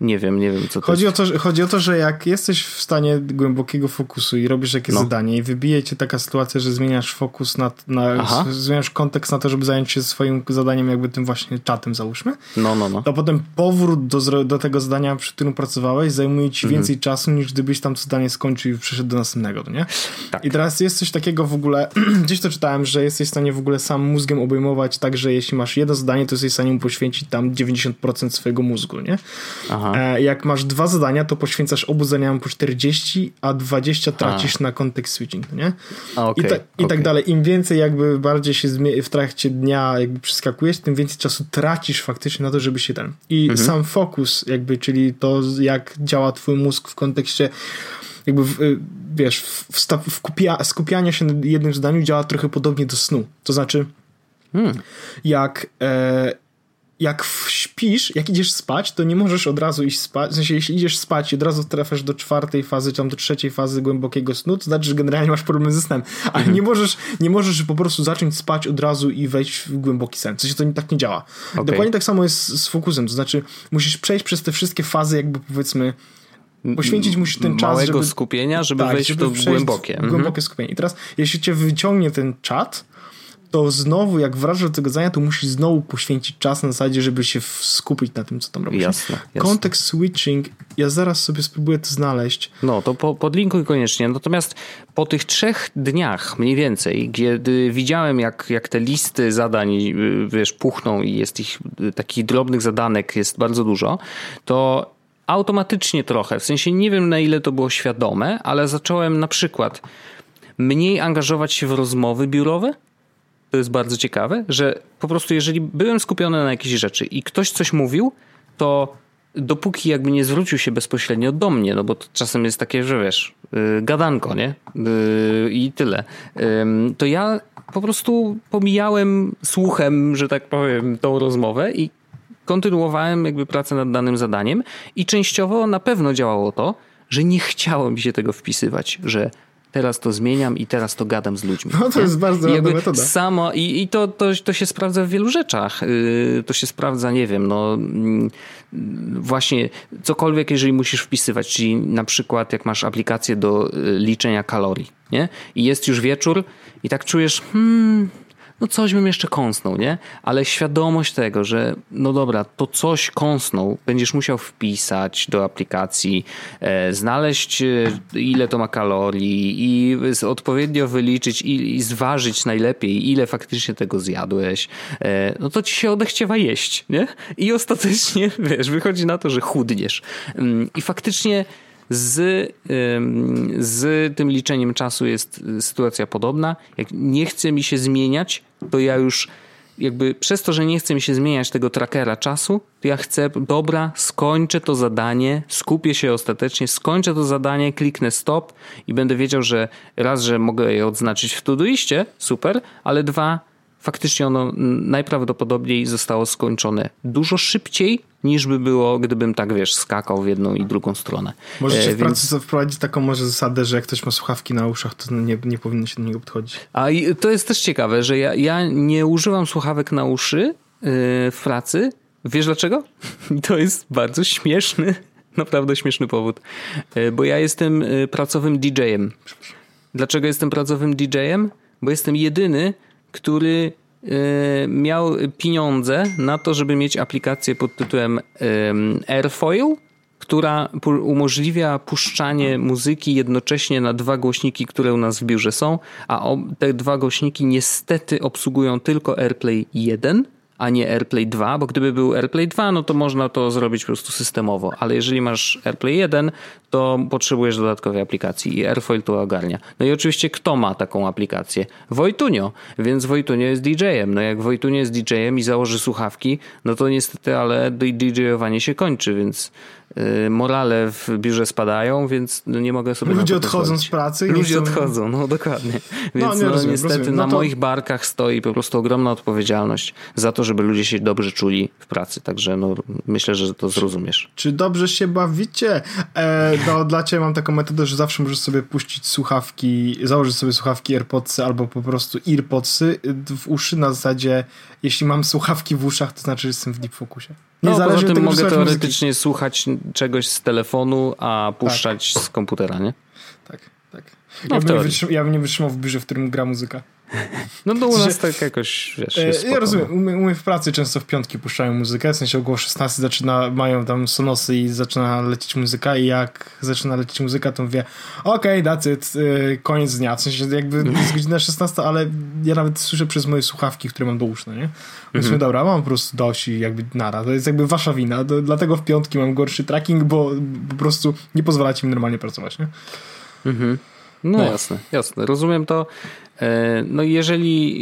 Nie wiem, nie wiem co to chodzi jest. O to, że, chodzi o to, że jak jesteś w stanie głębokiego fokusu i robisz jakieś no. zadanie i wybije cię taka sytuacja, że zmieniasz fokus na, na zmieniasz kontekst na to, żeby zająć się swoim zadaniem jakby tym właśnie czatem załóżmy. No, no, no. To potem powrót do, do tego zadania, przy którym pracowałeś zajmuje ci mhm. więcej czasu niż gdybyś tam to zadanie skończył i przeszedł do następnego, nie? Tak. I teraz jest coś takiego w ogóle, gdzieś to czytałem, że jesteś w stanie w ogóle sam mózgiem obejmować tak, że jeśli masz jedno zadanie, to jesteś w stanie mu poświęcić tam 90% swojego mózgu, nie? Aha. E, jak masz dwa zadania, to poświęcasz obu zadaniom po 40, a 20 tracisz a. na kontekst switching, nie? A, okay, I, ta, I tak dalej. Im więcej jakby bardziej się w trakcie dnia jakby przeskakujesz, tym więcej czasu tracisz faktycznie na to, żeby się ten. I mhm. sam fokus jakby, czyli to jak działa twój mózg w kontekście jakby w, y, wiesz, w, w kupia, skupiania się na jednym zdaniu działa trochę podobnie do snu. To znaczy, hmm. jak e, jak śpisz, jak idziesz spać, to nie możesz od razu iść spać. W sensie, jeśli idziesz spać i od razu trafiasz do czwartej fazy, czy tam do trzeciej fazy głębokiego snu, to znaczy, że generalnie masz problem ze snem. Ale mhm. nie możesz, nie możesz po prostu zacząć spać od razu i wejść w głęboki sen. W sensie, to nie, tak nie działa. Okay. Dokładnie tak samo jest z fokusem. To znaczy, musisz przejść przez te wszystkie fazy, jakby powiedzmy, poświęcić musisz ten czas, Małego żeby, skupienia, żeby tak, wejść żeby w to głębokie. W głębokie mhm. skupienie. I teraz, jeśli cię wyciągnie ten czat, to znowu, jak wracasz do tego zadania, to musisz znowu poświęcić czas na zasadzie, żeby się skupić na tym, co tam robisz. Jasne. Context switching, ja zaraz sobie spróbuję to znaleźć. No, to po, podlinkuj koniecznie. Natomiast po tych trzech dniach mniej więcej, kiedy widziałem, jak, jak te listy zadań, y, wiesz, puchną i jest ich, y, takich drobnych zadanek jest bardzo dużo, to automatycznie trochę, w sensie nie wiem na ile to było świadome, ale zacząłem na przykład mniej angażować się w rozmowy biurowe, to jest bardzo ciekawe, że po prostu jeżeli byłem skupiony na jakiejś rzeczy i ktoś coś mówił, to dopóki jakby nie zwrócił się bezpośrednio do mnie, no bo to czasem jest takie, że wiesz, yy, gadanko, nie? Yy, I tyle. Yy, to ja po prostu pomijałem słuchem, że tak powiem, tą rozmowę i kontynuowałem jakby pracę nad danym zadaniem i częściowo na pewno działało to, że nie chciało mi się tego wpisywać, że teraz to zmieniam i teraz to gadam z ludźmi. No to nie? jest bardzo ładna metoda. Samo, I, i to, to, to się sprawdza w wielu rzeczach. Yy, to się sprawdza, nie wiem, no yy, właśnie cokolwiek, jeżeli musisz wpisywać, czyli na przykład jak masz aplikację do yy, liczenia kalorii, nie? I jest już wieczór i tak czujesz, hmm, no coś bym jeszcze kąsnął, nie? Ale świadomość tego, że no dobra, to coś kąsnął, będziesz musiał wpisać do aplikacji, e, znaleźć e, ile to ma kalorii i odpowiednio wyliczyć i, i, zważyć najlepiej, ile faktycznie tego zjadłeś, e, no to ci się odechciewa jeść, nie? I ostatecznie, wiesz, wychodzi na to, że chudniesz. Mm, I faktycznie z, z tym liczeniem czasu jest sytuacja podobna. Jak nie chce mi się zmieniać, to ja już jakby przez to, że nie chce mi się zmieniać tego trackera czasu, to ja chcę, dobra, skończę to zadanie, skupię się ostatecznie, skończę to zadanie, kliknę stop i będę wiedział, że raz, że mogę je odznaczyć w Todoiście, super, ale dwa, faktycznie ono najprawdopodobniej zostało skończone dużo szybciej niż by było, gdybym tak, wiesz, skakał w jedną i drugą stronę. Możecie e, w więc... pracy wprowadzić taką może zasadę, że jak ktoś ma słuchawki na uszach, to nie, nie powinno się do niego podchodzić. A to jest też ciekawe, że ja, ja nie używam słuchawek na uszy yy, w pracy. Wiesz dlaczego? To jest bardzo śmieszny, naprawdę śmieszny powód. Yy, bo ja jestem yy, pracowym DJ-em. Dlaczego jestem pracowym DJ-em? Bo jestem jedyny, który e, miał pieniądze na to, żeby mieć aplikację pod tytułem Airfoil, która umożliwia puszczanie muzyki jednocześnie na dwa głośniki, które u nas w biurze są, a te dwa głośniki niestety obsługują tylko AirPlay 1 a nie AirPlay 2, bo gdyby był AirPlay 2, no to można to zrobić po prostu systemowo, ale jeżeli masz AirPlay 1, to potrzebujesz dodatkowej aplikacji i Airfoil to ogarnia. No i oczywiście kto ma taką aplikację? Wojtunio, więc Wojtunio jest DJ-em. No jak Wojtunio jest DJ-em i założy słuchawki, no to niestety, ale DJ-owanie się kończy, więc morale w biurze spadają, więc nie mogę sobie Ludzie odchodzą z pracy. Ludzie odchodzą, no dokładnie. No, więc no, no rozumiem, niestety rozumiem. No na to... moich barkach stoi po prostu ogromna odpowiedzialność za to, żeby ludzie się dobrze czuli w pracy. Także no, myślę, że to zrozumiesz. Czy, czy dobrze się bawicie? E, no, dla ciebie mam taką metodę, że zawsze możesz sobie puścić słuchawki, założyć sobie słuchawki AirPodsy albo po prostu EarPodsy w uszy na zasadzie, jeśli mam słuchawki w uszach, to znaczy, że jestem w deep focusie. Nie no, poza tym tego, mogę teoretycznie muzyki. słuchać czegoś z telefonu, a puszczać tak. z komputera, nie? Tak, tak. No, ja, bym ja bym nie wytrzymał w biurze, w którym gra muzyka. No to u nas tak jakoś, wiesz, jest Ja rozumiem, u mnie, u mnie, w pracy często w piątki puszczają muzykę, w sensie około 16 zaczyna, mają tam sonosy i zaczyna lecieć muzyka i jak zaczyna lecieć muzyka, to mówię okej, okay, that's it, y, koniec dnia, w sensie jakby jest godzina 16, ale ja nawet słyszę przez moje słuchawki, które mam do uszna, nie? Więc mhm. dobra, mam po prostu dość i jakby nara, to jest jakby wasza wina, to, dlatego w piątki mam gorszy tracking, bo po prostu nie pozwalacie mi normalnie pracować, nie? Mhm. No, no, jasne, jasne. Rozumiem to. E, no jeżeli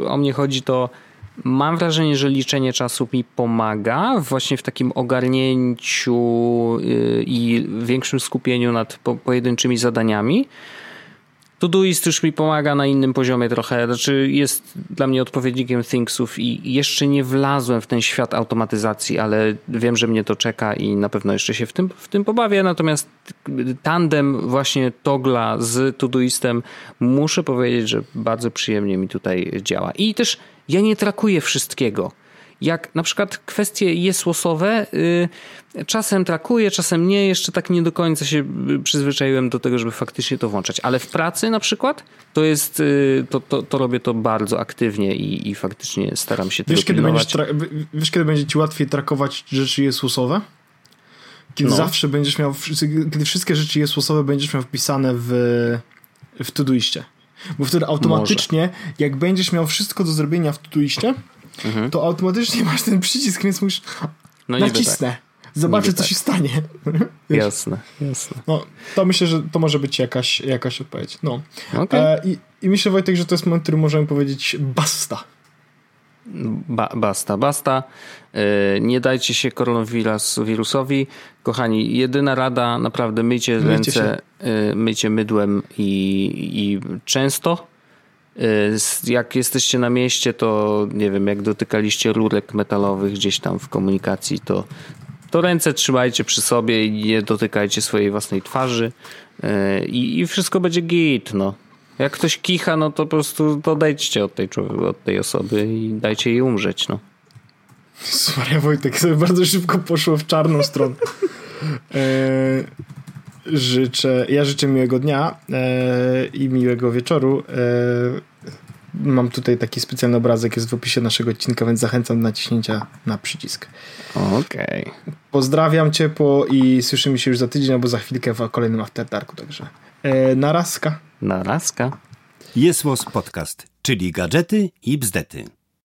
y, o mnie chodzi, to mam wrażenie, że liczenie czasu mi pomaga właśnie w takim ogarnięciu y, i większym skupieniu nad pojedynczymi zadaniami. Todoist już mi pomaga na innym poziomie trochę, znaczy jest dla mnie odpowiednikiem Thingsów i jeszcze nie wlazłem w ten świat automatyzacji, ale wiem, że mnie to czeka i na pewno jeszcze się w tym, w tym pobawię, natomiast tandem właśnie Togla z Todoistem muszę powiedzieć, że bardzo przyjemnie mi tutaj działa. I też ja nie trakuję wszystkiego jak na przykład kwestie jesłosowe yy, czasem trakuję, czasem nie, jeszcze tak nie do końca się y, przyzwyczaiłem do tego, żeby faktycznie to włączać, ale w pracy na przykład to jest, yy, to, to, to robię to bardzo aktywnie i, i faktycznie staram się wiesz, kiedy będziesz Wiesz, kiedy będzie ci łatwiej trakować rzeczy jesłosowe? Kiedy no. zawsze będziesz miał, kiedy wszystkie rzeczy jesłosowe będziesz miał wpisane w, w Todoiście. Bo wtedy automatycznie, Może. jak będziesz miał wszystko do zrobienia w Todoiście, mhm. to automatycznie masz ten przycisk, więc musisz no nacisnę. Tak. Zobaczę, niby co tak. się stanie. Jasne, jasne. No, to myślę, że to może być jakaś, jakaś odpowiedź. No. Okay. E, i, I myślę, Wojtek, że to jest moment, w którym możemy powiedzieć basta. Ba basta, basta. E, nie dajcie się koronawirusowi. Kochani, jedyna rada, naprawdę myjcie, myjcie ręce, się. E, myjcie mydłem i, i często jak jesteście na mieście, to nie wiem, jak dotykaliście rurek metalowych gdzieś tam w komunikacji, to, to ręce trzymajcie przy sobie i nie dotykajcie swojej własnej twarzy y, i, i wszystko będzie git, no. Jak ktoś kicha, no to po prostu odejdźcie od tej, od tej osoby i dajcie jej umrzeć, no. Maria Wojtek sobie bardzo szybko poszło w czarną stronę. E, życzę, ja życzę miłego dnia e, i miłego wieczoru. E, mam tutaj taki specjalny obrazek, jest w opisie naszego odcinka, więc zachęcam do naciśnięcia na przycisk. Okej. Okay. Pozdrawiam ciepło i słyszymy się już za tydzień albo za chwilkę w kolejnym After Darku, także e, narazka. Narazka. Jest Podcast, czyli gadżety i bzdety.